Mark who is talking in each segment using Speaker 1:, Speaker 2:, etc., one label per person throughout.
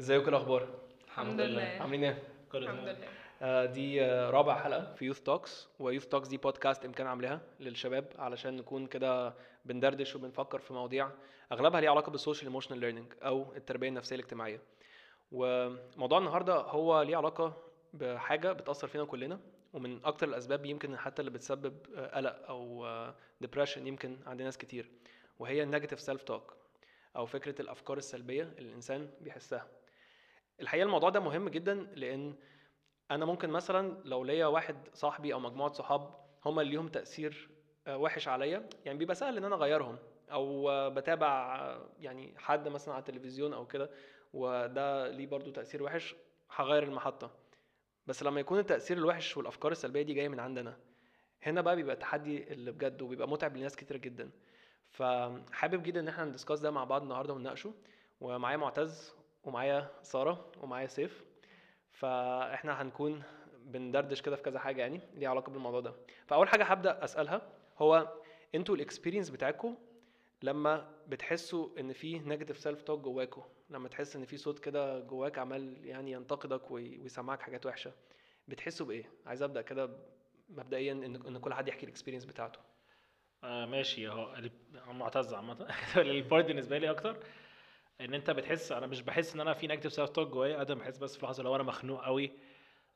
Speaker 1: ازيكم؟ الأخبار؟
Speaker 2: الحمد لله.
Speaker 1: عاملين إيه؟
Speaker 3: كل
Speaker 2: الحمد. لله.
Speaker 1: آه، دي آه، رابع حلقة في Youth Talks و Youth Talks دي بودكاست إمكان عاملاها للشباب علشان نكون كده بندردش وبنفكر في مواضيع أغلبها ليها علاقة بال social emotional learning أو التربية النفسية الاجتماعية. وموضوع النهارده هو ليه علاقة بحاجة بتأثر فينا كلنا ومن أكتر الأسباب يمكن حتى اللي بتسبب آه، قلق أو depression يمكن عند ناس كتير وهي ال negative self-talk أو فكرة الأفكار السلبية اللي الإنسان بيحسها. الحقيقة الموضوع ده مهم جدا لأن أنا ممكن مثلا لو ليا واحد صاحبي أو مجموعة صحاب هم اللي ليهم تأثير آه، وحش عليا يعني بيبقى سهل إن أنا أغيرهم أو بتابع يعني حد مثلا على التلفزيون أو كده وده ليه برضو تأثير وحش هغير المحطة. بس لما يكون التأثير الوحش والأفكار السلبية دي جاية من عندنا هنا بقى بيبقى التحدي اللي بجد وبيبقى متعب لناس كتير جدا. فحابب جدا إن إحنا ن discuss ده مع بعض النهارده ونناقشه ومعايا معتز ومعايا سارة ومعايا سيف فإحنا هنكون بندردش كده في كذا حاجة يعني ليها علاقة بالموضوع ده. فأول حاجة هبدأ أسألها هو أنتوا ال experience بتاعتكم لما بتحسوا إن في negative self-talk جواكوا لما تحس إن في صوت كده جواك عمال يعني ينتقدك وي- ويسمعك حاجات وحشة بتحسوا بإيه؟ عايز أبدأ كده مبدئيا إن إن كل حد يحكي ال experience بتاعته.
Speaker 3: آه ماشي اهو معتز عامة. ال part بالنسبة لي أكتر إن أنت بتحس أنا مش بحس إن أنا في negative self-talk جوايا قد ما بحس بس في لحظة لو أنا مخنوق قوي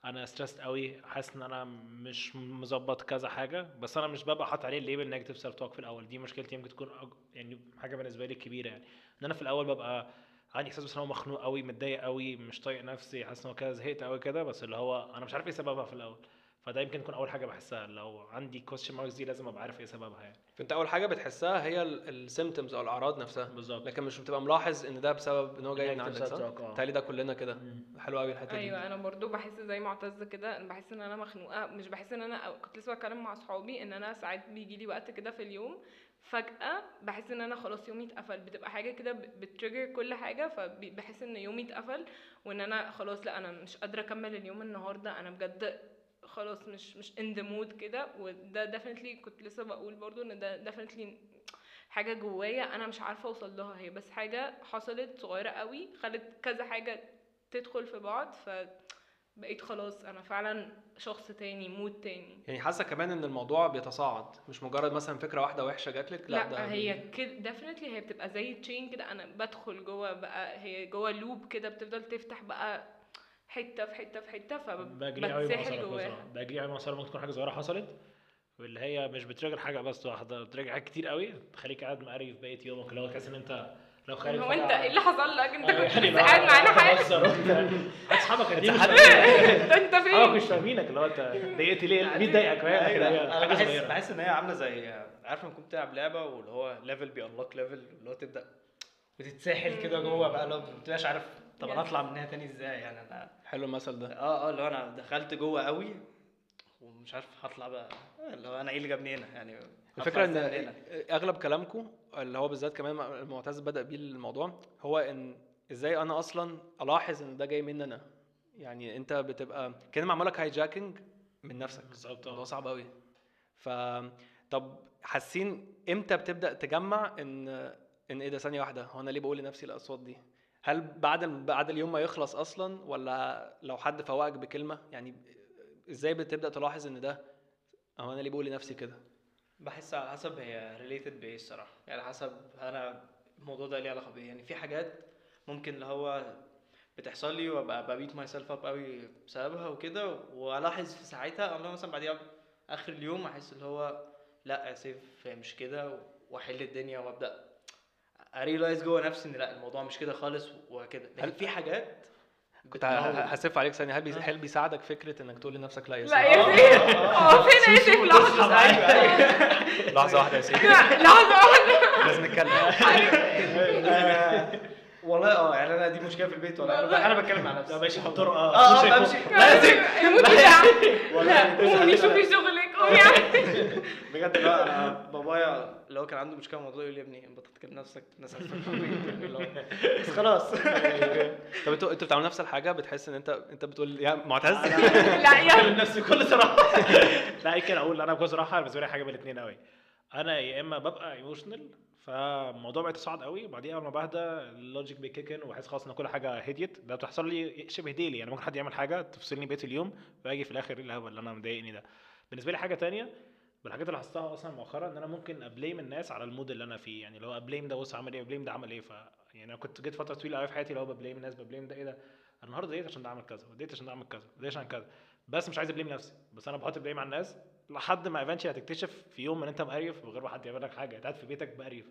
Speaker 3: أنا stressed قوي حاسس إن أنا مش مظبط كذا حاجة بس أنا مش ببقى حاطط عليه ال label negative self-talk في الأول. دي مشكلتي يمكن تكون أج... يعني حاجة بالنسبة لي كبيرة يعني. إن أنا في الأول ببقى عندي إحساس بس إن هو مخنوق قوي متضايق قوي مش طايق نفسي حاسس إن هو كده زهقت قوي كده بس اللي هو أنا مش عارف إيه سببها في الأول. فده يمكن يكون أول حاجة بحسها. لو عندي question marks دي لازم أبقى عارف إيه سببها يعني.
Speaker 1: فأنت أول حاجة بتحسها هي ال symptoms أو الأعراض نفسها.
Speaker 3: بالظبط.
Speaker 1: لكن مش بتبقى ملاحظ إن ده بسبب إن هو جاي من عندك صح؟ ده كلنا كده. حلو قوي الحتة دي.
Speaker 2: أيوه أنا برضو بحس زي معتز كده أنا بحس إن أنا مخنوقة. مش بحس إن أنا كنت لسه بتكلم مع أصحابي إن أنا ساعات بيجي لي وقت كده في اليوم فجأة بحس إن أنا خلاص يومي اتقفل. بتبقى حاجة كده ب trigger كل حاجة فبحس إن يومي اتقفل وإن أنا خلاص لأ أنا مش قادرة أكمل اليوم النهارده. أنا بجد خلاص مش مش in the mood كده وده definitely كنت لسه بقول برضو إن ده definitely حاجة جوايا أنا مش عارفة أوصل لها. هي بس حاجة حصلت صغيرة قوي خلت كذا حاجة تدخل في بعض فبقيت خلاص أنا فعلا شخص تاني mood تاني.
Speaker 1: يعني حاسة كمان إن الموضوع بيتصاعد مش مجرد مثلا فكرة واحدة وحشة جات لك لأ,
Speaker 2: لأ,
Speaker 1: ده
Speaker 2: هي كده definitely هي بتبقى زي chain كده أنا بدخل جوه بقى هي جوه loop كده بتفضل تفتح بقى حتة في حتة في
Speaker 3: حتة
Speaker 2: فبتسحل جواها.
Speaker 3: باجي قوي مع ممكن تكون حاجة صغيرة حصلت واللي هي مش بت trigger حاجة بس واحدة بت trigger حاجات كتير قوي. تخليك قاعد مقريف بقية يومك اللي هو تحس إن أنت لو خارج
Speaker 2: هو
Speaker 3: أنت
Speaker 2: إيه اللي حصل لك؟ أنت
Speaker 3: أيوة،
Speaker 2: كنت
Speaker 3: يعني
Speaker 2: لسه
Speaker 3: لو
Speaker 2: قاعد معانا
Speaker 3: حاجة؟
Speaker 2: أصحابك
Speaker 3: أنت أنت اصحابك
Speaker 2: فين؟
Speaker 3: مش فاهمينك اللي هو أنت ضايقت ليه؟ مين ضايقك؟
Speaker 4: أنا
Speaker 3: حاجة
Speaker 4: بحس
Speaker 3: صغيرة.
Speaker 4: بحس إن هي عاملة زي عارف لما كنت بتلعب لعبة واللي هو level بي unlock level اللي هو تبدأ بتتسحل كده جوه بقى اللي هو ما بتبقاش عارف طب
Speaker 2: أنا.
Speaker 4: أطلع منها تاني إزاي؟ يعني أنا
Speaker 1: حلو المثل ده.
Speaker 4: آه آه اللي هو أنا دخلت جوه قوي ومش عارف هطلع بقى. اللي هو أنا إيه اللي جابني هنا؟ يعني الفكرة إن؟
Speaker 1: أغلب كلامكم اللي هو بالذات كمان المعتز بدأ بيه الموضوع هو إن إزاي أنا أصلا ألاحظ إن ده جاي مني أنا. يعني أنت بتبقى كأن معمول لك hijacking من نفسك.
Speaker 3: بالظبط.
Speaker 1: الموضوع صعب قوي. ف طب حاسين إمتى بتبدأ تجمع إن إن إيه ده؟ ثانية واحدة. هو أنا ليه بقول لنفسي الأصوات دي؟ هل بعد بعد اليوم ما يخلص أصلا؟ ولا لو حد فوقك بكلمة؟ يعني إزاي بتبدأ تلاحظ إن ده؟ هو أنا ليه بقول لنفسي كده؟
Speaker 4: بحس على حسب هي related بإيه الصراحة. يعني حسب أنا الموضوع ده ليه علاقة بإيه. يعني في حاجات ممكن اللي هو بتحصل لي وأبقى ب beat myself up قوي بسببها وكده وألاحظ في ساعتها الله مثلا بعديها آخر اليوم أحس اللي هو لأ يا سيف مش كده وأحل الدنيا وأبدأ ا realize جوه نفسي إن لا الموضوع مش كده خالص وكده لكن
Speaker 1: هل-
Speaker 4: في حاجات
Speaker 1: كنت هسف عليك ثانية. هل بي-
Speaker 4: آه.
Speaker 1: هل بيساعدك فكرة إنك تقول لنفسك لا يا
Speaker 2: لا
Speaker 1: سيف
Speaker 2: يا سيف آه فين يا سيف لحظه
Speaker 1: لحظة واحدة يا سيف
Speaker 2: لحظة واحدة.
Speaker 1: لازم نتكلم.
Speaker 4: آه، والله آه يعني أنا دي مشكلة في البيت ولا؟ أنا أنا بتكلم مع نفسي.
Speaker 3: لا ماشي في الطرق
Speaker 4: آه
Speaker 3: آه
Speaker 4: بمشي لا يا سيف
Speaker 2: يموت بتاع لا
Speaker 4: والله.
Speaker 2: قومي شوفي شغلك قومي.
Speaker 4: بجد أنا بابايا اللي هو كان عنده مشكلة مع الموضوع يقول لي يا ابني انت بتتكلم نفسك الناس هتفهم اللي هو بس خلاص.
Speaker 1: طب أنتوا أنتوا بتعملوا نفس الحاجة؟ بتحس إن أنت أنت بتقول يا معتز
Speaker 2: لا يا.
Speaker 3: نفسي بكل صراحة. لا يمكن أقول أنا بكل صراحة بالنسبة لي حاجة من الاثنين قوي أنا يا إما ببقى emotional فالموضوع بقى يتصاعد قوي وبعدين أول ما بهدى ال logic بي kick in وبحس خلاص إن كل حاجة هديت. ده بتحصل لي شبه daily يعني ممكن حد يعمل حاجة تفصلني بقية اليوم واجي في الآخر إيه الهبل اللي أنا مضايقني ده. بالنسبة لي حاجة تانية من الحاجات اللي لاحظتها أصلا مؤخرا إن أنا ممكن ا blame الناس على ال mood اللي أنا فيه. يعني لو ا blame ده بص عمل إيه ا blame ده عمل إيه؟ ف يعني أنا كنت جيت فترة طويلة قوي في حياتي هو بب blame الناس بب blame ده إيه ده؟ النهارده ديت عشان ده عمل كذا وديت عشان ده عمل كذا وديت عشان كذا. بس مش عايز ا blame نفسي. بس أنا بحط blame على الناس لحد ما eventually هتكتشف في يوم إن أنت مقريف من غير ما حد يعمل لك حاجة. انت قاعد في بيتك مقريف.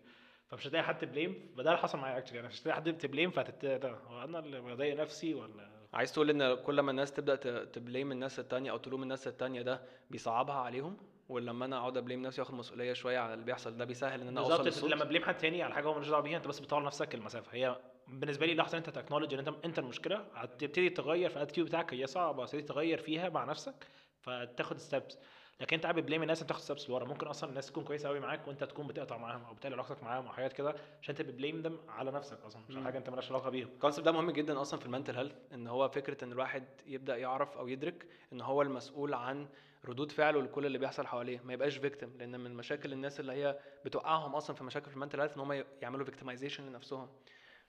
Speaker 3: فمش هتلاقي حد ت blame فده اللي حصل معايا actually أنا مش هتلاقي حد ت blame فهتت هو أنا اللي بضايق نفسي ولا؟
Speaker 1: عايز تقول إن كل ما الناس تبدأ ت blame الناس التانية أو تلوم الناس التانية ده بيصعبها عليهم؟ ولما أنا أقعد أ blame نفسي وأخد مسؤولية شوية على اللي بيحصل ده بيسهل إن أنا أوصل
Speaker 3: بالظبط لما ب blame حد تاني على حاجة هو ملوش دعوة بيها أنت بس بتطور نفسك المسافة. هي بالنسبة لي لحظة أنت ت acknowledge إن أنت أنت المشكلة هتبتدي تغير في ال attitude بتاعك هي صعبه بس تبتدي تغير فيها مع نفسك فتاخد steps لكن أنت قاعد ب blame الناس أنت تاخد steps لورا. ممكن أصلا الناس تكون كويسة قوي معاك وأنت تكون بتقطع معاهم أو بتقلل علاقتك معاهم أو حاجات كده عشان أنت بت blame them على نفسك أصلا مش على. حاجة أنت مالكش علاقة بيهم.
Speaker 1: ال concept ده مهم جدا أصلا في ال mental health إن هو فكرة إن الواحد يبدأ يعرف أو يدرك إن هو المسؤول عن ردود فعله لكل اللي بيحصل حواليه ما يبقاش victim لأن من مشاكل الناس اللي هي بتوقعهم أصلا في مشاكل في ال mental health إن هم يعملوا victimization لنفسهم.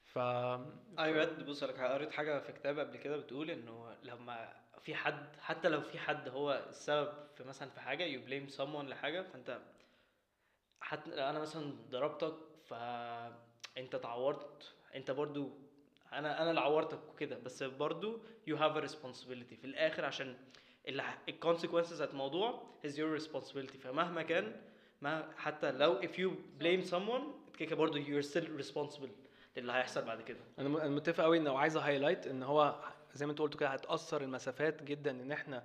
Speaker 1: ف
Speaker 4: أيوه بجد بص لك قريت حاجة في كتاب قبل كده بتقول إنه لما في حد حتى لو في حد هو السبب في مثلا في حاجة you blame someone لحاجة فأنت حتى أنا مثلا ضربتك فأنت اتعورت أنت برضو أنا أنا اللي عورتك وكده بس برضو have a responsibility. في الآخر عشان ال consequences بتاعت الموضوع is your responsibility. فمهما كان ما حتى لو if you blame someone كده برضو you're still responsible للي هيحصل بعد كده.
Speaker 1: أنا متفق قوي إنه عايز highlight إن هو زي ما أنت قلت كده هتأثر المسافات جدا إن إحنا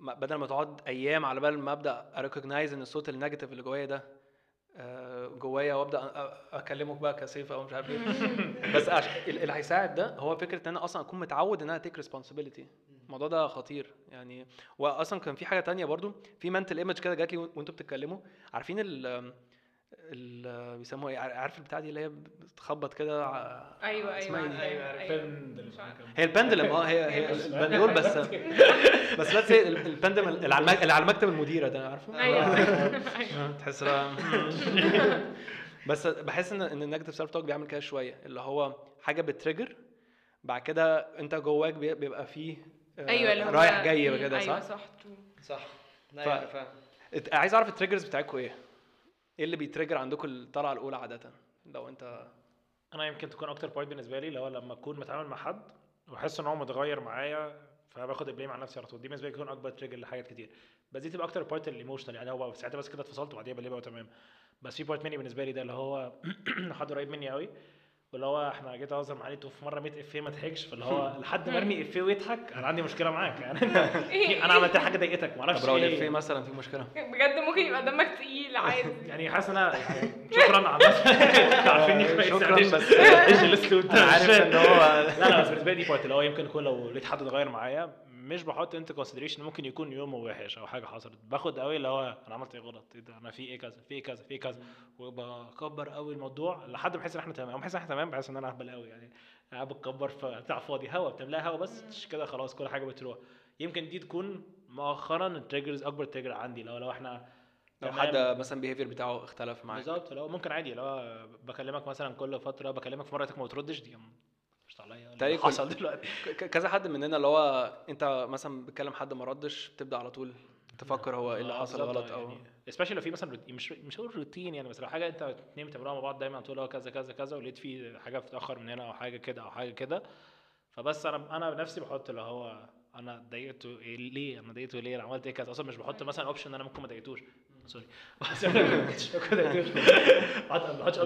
Speaker 1: بدل ما تقعد أيام على بال ما أبدأ ا recognize إن الصوت ال negative اللي جوايا ده آه، جوايا وأبدأ أكلمك بقى كسيف أو مش عارف إيه. بس اللي هيساعد ده هو فكرة إن أنا أصلا أكون متعود إن أنا take responsibility الموضوع ده خطير. يعني واصلا كان في حاجة تانية برضو في mental image كده جات لي وأنتوا بتتكلموا. عارفين ال ال بيسموها إيه؟ عارف البتاع دي اللي هي بتخبط كده؟ ع-
Speaker 2: أيوه
Speaker 1: اسمها أيوه؟
Speaker 2: أيوه. أيوه مش عارفة.
Speaker 1: هي ال pendulum آه هي
Speaker 2: هي مش-
Speaker 1: البندول بس. بس لا تسي ال pendulum اللي على المك- اللي على مكتب المديرة ده عارفه؟
Speaker 2: أيوه.
Speaker 1: آه، تحس بس بحس إن إن ال negative self talk بيعمل كده شوية. اللي هو حاجة بت trigger بعد كده أنت جواك بي- بيبقى فيه آه،
Speaker 2: أيوه اللي هو
Speaker 1: رايح جاي كده
Speaker 2: أيوه
Speaker 1: صح؟
Speaker 2: صح.
Speaker 4: صح
Speaker 1: ف-
Speaker 4: أيوه فاهم
Speaker 1: عايز أعرف ال triggers بتاعتكم إيه؟ إيه اللي بي trigger عندكم الطلعة الأولى عاده؟ لو أنت
Speaker 3: أنا يمكن تكون أكتر point بالنسبة لي اللي هو لما أكون متعامل مع حد وأحس إن هو متغير معايا فباخد ال blame على نفسي على طول دي بالنسبة لي تكون أكبر trigger لحاجات كتير بس دي تبقى أكتر part ال emotional يعني هو ساعتها بس كده اتفصلت وبعديها بليبه وتمام بس في بارت مني بالنسبة لي ده اللي هو حد قريب مني قوي واللي هو إحنا جيت أهزر مع عليته في مرة 100 إفيه ما ضحكش فاللي هو لحد ما أرمي إفيه ويضحك أنا عندي مشكلة معاك يعني أنا عملت حاجة ضايقتك ما أعرفش
Speaker 1: طب لو
Speaker 3: إيه.
Speaker 1: الافيه مثلا في مشكلة؟
Speaker 2: بجد ممكن يبقى دمك تقيل عادي.
Speaker 3: يعني حاسس إن أنا يعني شكرا على عارفيني كويس
Speaker 1: شكراً،
Speaker 3: إيش-
Speaker 1: بس-
Speaker 3: إيش الاسلوب ده
Speaker 1: أنا عارف إن هو
Speaker 3: لا لا بس بالنسبة لي دي بارت اللي هو يمكن يكون لو لقيت حد اتغير معايا. مش بحط انت كونسيدريشن ممكن يكون يومه وحش أو حاجة حصلت. باخد قوي اللي هو أنا عملت إيه غلط؟ إيه ده؟ أنا في إيه كذا؟ في إيه كذا؟ في إيه كذا؟ وبكبر قوي الموضوع لحد ما احس إن إحنا تمام. احس إن إحنا تمام بحس إن أنا أهبل قوي يعني. قاعد بتكبر في بتاع فاضي. هوا بتملاها هوا بس كده خلاص كل حاجة بتروح. يمكن دي تكون مؤخرا ال triggers أكبر trigger عندي. لو لو إحنا
Speaker 1: لو. حد مثلا behavior بتاعه اختلف معاك.
Speaker 3: بالظبط. لو ممكن عادي لو بكلمك مثلا كل فترة بكلمك في مرة ما بتردش دي مش عليا. اللي حصل دلوقتي.
Speaker 1: ك- كذا حد مننا اللي هو انت مثلا بتكلم حد ما ردش تبدا على طول تفكر هو إيه اللي
Speaker 3: آه،
Speaker 1: حصل غلط أو
Speaker 3: يعني especially لو في مثلا مش مش هقول روتين يعني بس لو حاجة أنت اتنين بتعملوها مع بعض دايما تقول هو كذا كذا كذا ولقيت في حاجة بتتأخر من هنا أو حاجة كده أو حاجة كده. فبس أنا أنا بنفسي بحط اللي هو أنا ضايقته إيه ليه؟ أنا ضايقته ليه أنا عملت إيه كذا؟ أصلا مش بحط مثلا option إن أنا ممكن ما ضايقتوش sorry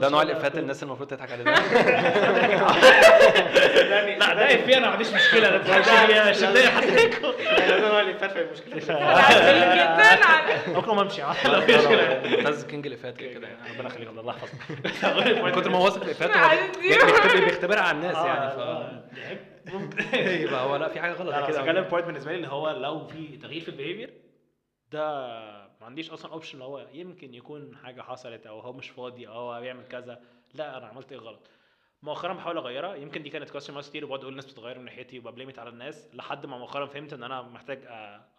Speaker 1: ده نوع الافات
Speaker 3: أكون-
Speaker 1: الناس المفروض تضحك عليه
Speaker 3: لا ده افيه أنا ما عنديش مشكله عليه مش هتضايق حد فيكم
Speaker 4: ده المشكلة
Speaker 2: عسل جدا على
Speaker 3: ممكن ما امشي لو في مشكله
Speaker 1: كينج الافات كده كده يعني
Speaker 3: ربنا يخليك الله يحفظك
Speaker 1: من كتر ما هو واثق في افاته بيختبرها على الناس يعني
Speaker 3: آه،
Speaker 1: يبقى هو لا في حاجة غلط كده
Speaker 3: بتكلم بوينت بالنسبة لي اللي هو لو في تغيير في البيهيفير ده عنديش أصلا اوبشن اللي هو يمكن يكون حاجة حصلت أو هو مش فاضي أو هو بيعمل كذا. لا أنا عملت إيه غلط؟ مؤخرا بحاول أغيرها. يمكن دي كانت ماركس كتير وبقعد أقول الناس بتتغير من ناحيتي وببليمت على الناس. لحد ما مؤخرا فهمت إن أنا محتاج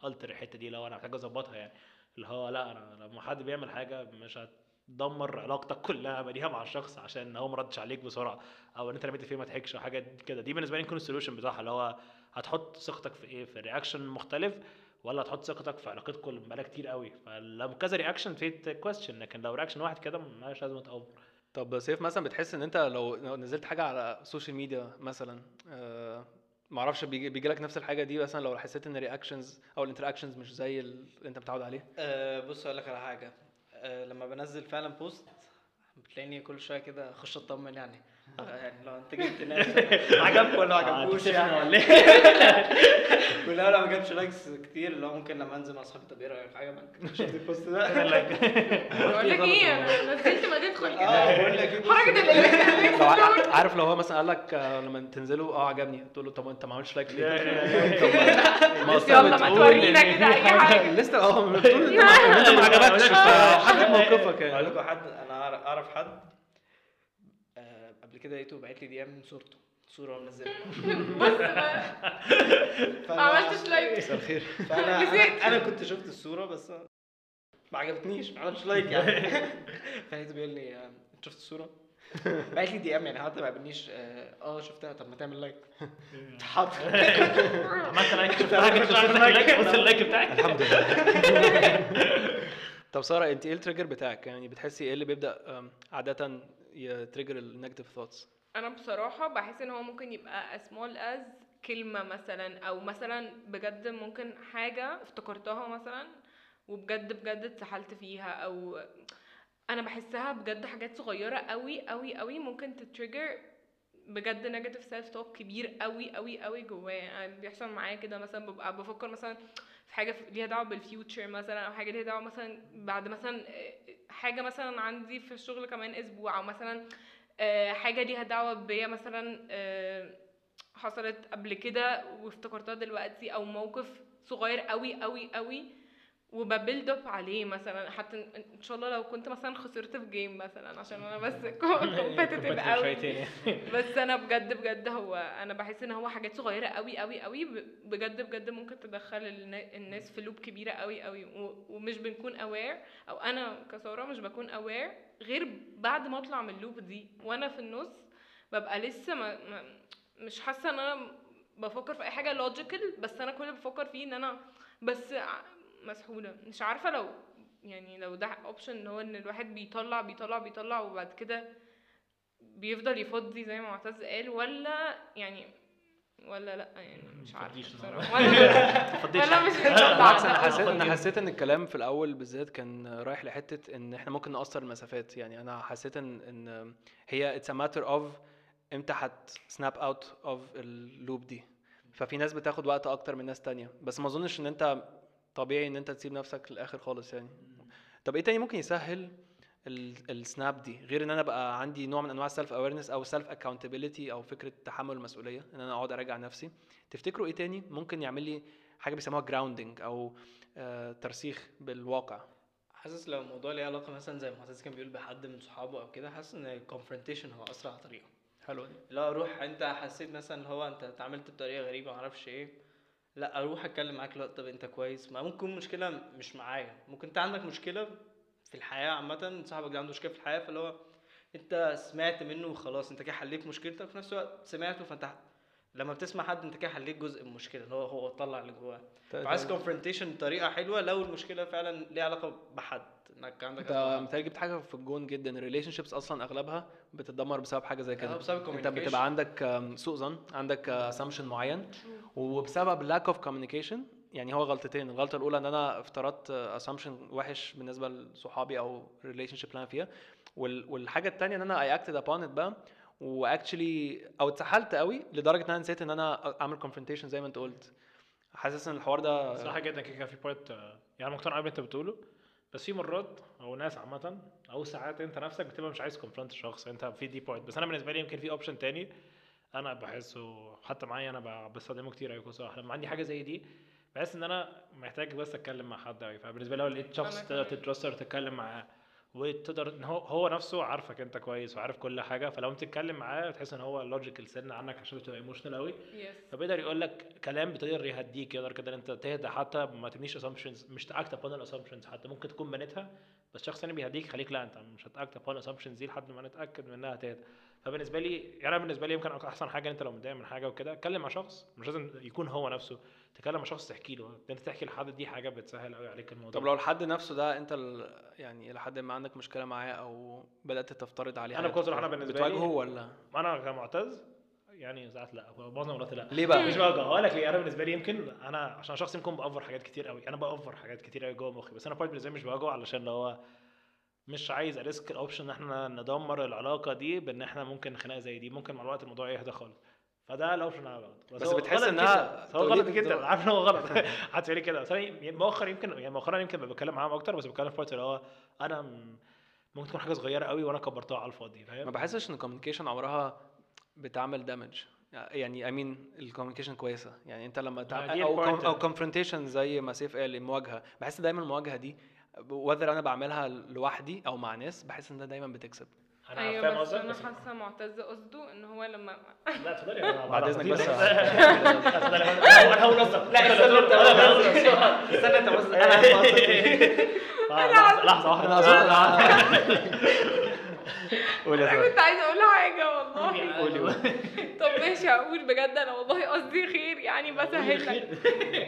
Speaker 3: التر الحتة دي لو أنا محتاج أظبطها يعني. اللي هو لا أنا لما حد بيعمل حاجة مش هت تدمر علاقتك كلها بديها مع الشخص عشان هو ما ردش عليك بسرعة أو إن أنت رميت فيه ما ضحكش أو حاجة كده. دي بالنسبة لي يكون السوليوشن بتاعها اللي هو هتحط ثقتك في إيه؟ في رياكشن مختلف. ولا هتحط ثقتك في علاقتكم اللي بقالها كتير قوي. فلو كذا رياكشن في كويستشن لكن لو رياكشن واحد كده مالهاش لازمة تأوفر
Speaker 1: طب سيف مثلا بتحس إن أنت لو نزلت حاجة على ال social media مثلا آه معرفش بيجي, بيجي لك نفس الحاجة دي مثلا لو حسيت إن ال reactions أو ال interactions مش زي اللي أنت متعود عليه؟
Speaker 4: أه بص أقول لك على حاجة. أه لما بنزل فعلا post بتلاقيني كل شوية كده اخش أطمن يعني. يعني لو انت جبت ناس عجبكم ولا ما عجبكوش يعني. ولا إيه ولا لا ما جابش likes كتير اللي هو ممكن لما انزل مع أصحابي طب إيه رأيك؟ عجبك شفت ال post ده؟
Speaker 2: بقول لك. إيه أنا نزلت ما تدخل
Speaker 4: آه
Speaker 2: كده.
Speaker 4: بقول لك
Speaker 2: إيه
Speaker 4: حركة.
Speaker 1: لو ع- عارف لو هو مثلا قال لك آه، لما تنزلوا آه عجبني. تقول له طب أنت ما عملتش like ليه؟
Speaker 2: يلا ما تورينا كده أي حاجة.
Speaker 1: لسه آه أنت ما عجبكش. فحدد موقفك
Speaker 4: أقول
Speaker 1: يعني.
Speaker 4: لكم حد أنا أعرف- أعرف حد آه، قبل كده لقيته باعت لي DM من صورته صورة منزلها.
Speaker 2: بص بقى.
Speaker 4: فأنا-
Speaker 2: ما عملتش like
Speaker 1: مساء الخير.
Speaker 4: فأنا
Speaker 2: نسيت.
Speaker 4: أنا, أنا كنت شفت الصورة بس ما عجبتنيش ما عملتش لايك يعني. فلقيته بيقول لي آه، أنت شفت الصورة؟ بعت لي DM يعني حتى ما قابلنيش آه آه، شفتها. طب ما تعمل like حاضر
Speaker 3: عملت like شفت حاجة شفت like بص ال like بتاعك.
Speaker 1: الحمد لله. طب سارة أنت إيه ال trigger بتاعك؟ يعني بتحسي إيه اللي بيبدأ عادة ي trigger ال negative
Speaker 2: thoughts أنا بصراحة بحس ان هو ممكن يبقى small as كلمة مثلا أو مثلا بجد ممكن حاجة افتكرتها مثلا وبجد بجد اتسحلت فيها أو أنا بحسها بجد حاجات صغيرة قوي قوي قوي ممكن ت trigger بجد negative self talk كبير قوي قوي قوي جوايا. يعني بيحصل معايا كده مثلا ببقى بفكر مثلا في حاجة ليها دعوة بال future مثلا أو حاجة ليها دعوة مثلا بعد مثلا حاجة مثلا عندي في الشغل كمان أسبوع أو مثلا آه، حاجة ليها دعوة بيا مثلا آه، حصلت قبل كده وافتكرتها دلوقتي أو موقف صغير قوي قوي قوي وب build up عليه مثلا حتى إن شاء الله لو كنت مثلا خسرت في game مثلا عشان أنا بس competitive قوي.
Speaker 3: شويتين
Speaker 2: بس أنا بجد بجد هو أنا بحس إن هو حاجات صغيرة قوي قوي قوي بجد بجد ممكن تدخل النا- الناس في loop كبيرة قوي قوي ومش بنكون aware أو أنا كسارة مش بكون aware غير بعد ما أطلع من ال loop دي. وأنا في النص ببقى لسه ما, مش حاسة إن أنا بفكر في أي حاجة logical بس أنا كل اللي بفكر فيه إن أنا بس مسحولة. مش عارفة لو يعني لو ده option إن هو إن الواحد بيطلع بيطلع بيطلع وبعد كده بيفضل يفضي زي ما معتز قال ولا يعني ولا لأ يعني مش
Speaker 3: عارفة
Speaker 2: بصراحة. ولا ولا مش
Speaker 1: بالعكس
Speaker 2: أنا
Speaker 1: حسيت
Speaker 3: أنا أنا.
Speaker 1: حسيت إن الكلام في الأول بالذات كان رايح لحتة إن إحنا ممكن نقصر المسافات. يعني أنا حسيت إن إن هي it's a matter of إمتى هت snap out of ال loop دي. ففي ناس بتاخد وقت أكتر من ناس تانية. بس ما أظنش إن أنت طبيعي إن أنت تسيب نفسك للآخر خالص يعني. طب إيه تاني ممكن يسهل ال snap دي؟ غير إن أنا بقى عندي نوع من أنواع ال self awareness أو self accountability أو فكرة تحمل المسؤولية إن أنا أقعد أراجع نفسي. تفتكروا إيه تاني ممكن يعمل لي حاجة بيسموها grounding أو آه، ترسيخ بالواقع؟
Speaker 4: حاسس لو الموضوع ليه علاقة مثلا زي ما معتز كان بيقول بحد من صحابه أو كده حاسس إن الكونفرونتيشن هو أسرع طريقة.
Speaker 1: حلوة دي.
Speaker 4: اللي هو أروح أنت حسيت مثلا اللي هو أنت اتعاملت بطريقة غريبة معرفش إيه. لا أروح أتكلم معاك لا طب أنت كويس؟ ما ممكن تكون مشكلة مش معايا. ممكن أنت عندك مشكلة في الحياة عامة؟ صاحبك ده عنده مشكلة في الحياة فاللي هو أنت سمعت منه وخلاص أنت كده حليت مشكلتك في نفس الوقت سمعته فانت لما بتسمع حد أنت كده حليت جزء من المشكلة اللي هو هو طلع اللي جواه. فعايز confrontation بطريقة حلوة لو المشكلة فعلا ليها علاقة بحد. إنك عندك أنت.
Speaker 1: متهيألي جبت حاجة في الجون جدا. ال relationships أصلا أغلبها بتتدمر بسبب حاجة زي كده.
Speaker 4: بسبب
Speaker 1: أنت
Speaker 4: communication.
Speaker 1: بتبقى عندك سوء ظن عندك assumption معين. وبسبب lack of communication يعني هو غلطتين. الغلطة الأولى إن أنا افترضت assumption وحش بالنسبة لصحابي أو relationship اللي أنا فيها. وال- والحاجة الثانية إن أنا I acted upon it بقى و actually أو اتسحلت قوي لدرجة إن أنا نسيت إن أنا أعمل confrontation زي ما أنت قلت. حاسس إن الحوار ده
Speaker 3: صح جدا كده في بارت يعني مقتنع قوي أنت بتقوله. بس في مرات أو ناس عامة أو ساعات أنت نفسك بتبقى مش عايز كونفرونت الشخص أنت في دي بوينت بس أنا بالنسبة لي يمكن في اوبشن تاني. أنا بحسه حتى معايا أنا بستخدمه كتير قوي صراحة لما عندي حاجة زي دي بحس إن أنا محتاج بس أتكلم مع حد قوي فبالنسبة لي لو لقيت شخص تقدر
Speaker 2: كمان.
Speaker 3: تترستر تتكلم معاه وتقدر إن هو هو نفسه عارفك أنت كويس وعارف كل حاجة فلو انت تتكلم معاه تحس إن هو لوجيكال سن عنك عشان تبقى ايموشنال قوي
Speaker 2: يس
Speaker 3: فبيقدر يقول لك كلام بيقدر يهديك يقدر كده أنت تهدى حتى ما تبنيش assumptions مش تاكت upon الاسامبشنز حتى ممكن تكون بنيتها بس شخص ثاني بيهديك يخليك لا أنت مش هت act upon ال assumptions دي لحد ما نتأكد منها تهدى. فبالنسبة لي يعني أنا بالنسبة لي يمكن أحسن حاجة أنت لو متضايق من حاجة وكده اتكلم مع شخص مش لازم يكون هو نفسه تتكلم مع شخص تحكي له أنت تحكي لحد دي حاجة بتسهل قوي عليك الموضوع.
Speaker 1: طب لو الحد نفسه ده أنت ال... يعني لحد ما عندك مشكلة معاه أو بدأت تفترض عليه
Speaker 3: صراحة
Speaker 1: كتير،
Speaker 3: أنا بالنسبة لي-
Speaker 1: بتواجهه ولا؟
Speaker 3: أنا كمعتز يعني ساعات لأ معظم الوقت لأ.
Speaker 1: ليه بقى؟
Speaker 3: مش بواجه هقول لك ليه. أنا بالنسبة لي يمكن أنا عشان شخص يمكن بأفر حاجات كتير قوي أنا بأفر حاجات كتير قوي جوه مخي بس أنا بالنسبة لي مش بواجهه علشان اللي هو مش عايز ا risk ال option إن إحنا ندمر العلاقة دي بإن إحنا ممكن خناقة زي دي ممكن مع الوقت الموضوع يهدى خالص. فده ال option أنا باخده
Speaker 1: بس
Speaker 3: هو
Speaker 1: بتحس
Speaker 3: جداً. هو غلط جدا. عارف إن هو غلط. يقول لي كده. بس أنا مؤخر يمكن يعني مؤخرا يمكن بتكلم معاهم أكتر بس بتكلم في part اللي هو أنا ممكن تكون حاجة صغيرة قوي وأنا كبرتها على الفاضي فاهم؟
Speaker 1: ما بحسش إن ال communication عمرها بتعمل damage يعني I mean ال communication كويسة. يعني أنت لما
Speaker 3: ما
Speaker 1: تعمل
Speaker 3: أو.
Speaker 1: أو confrontation زي ما سيف قال المواجهة. بحس دايما المواجهة دي وذر أنا بعملها لوحدي أو مع ناس بحس إن ده دايما بتكسب.
Speaker 3: أنا فاهم
Speaker 2: أيوه بس
Speaker 3: قصدك
Speaker 2: أنا
Speaker 3: بس
Speaker 2: حاسة معتز قصده إن هو لما
Speaker 3: لا اتفضلي أنا
Speaker 1: بعد إذنك بس.
Speaker 3: اتفضلي أنا هقول قصدك
Speaker 4: لا استنى انت استنى أنت بص
Speaker 3: أنا لحظة واحدة.
Speaker 1: أنا اظن قول يا أنا
Speaker 2: كنت عايزة أقول حاجة والله.
Speaker 3: قولي قولي.
Speaker 2: طب ماشي هقول بجد أنا والله قصدي خير يعني بسهل لك.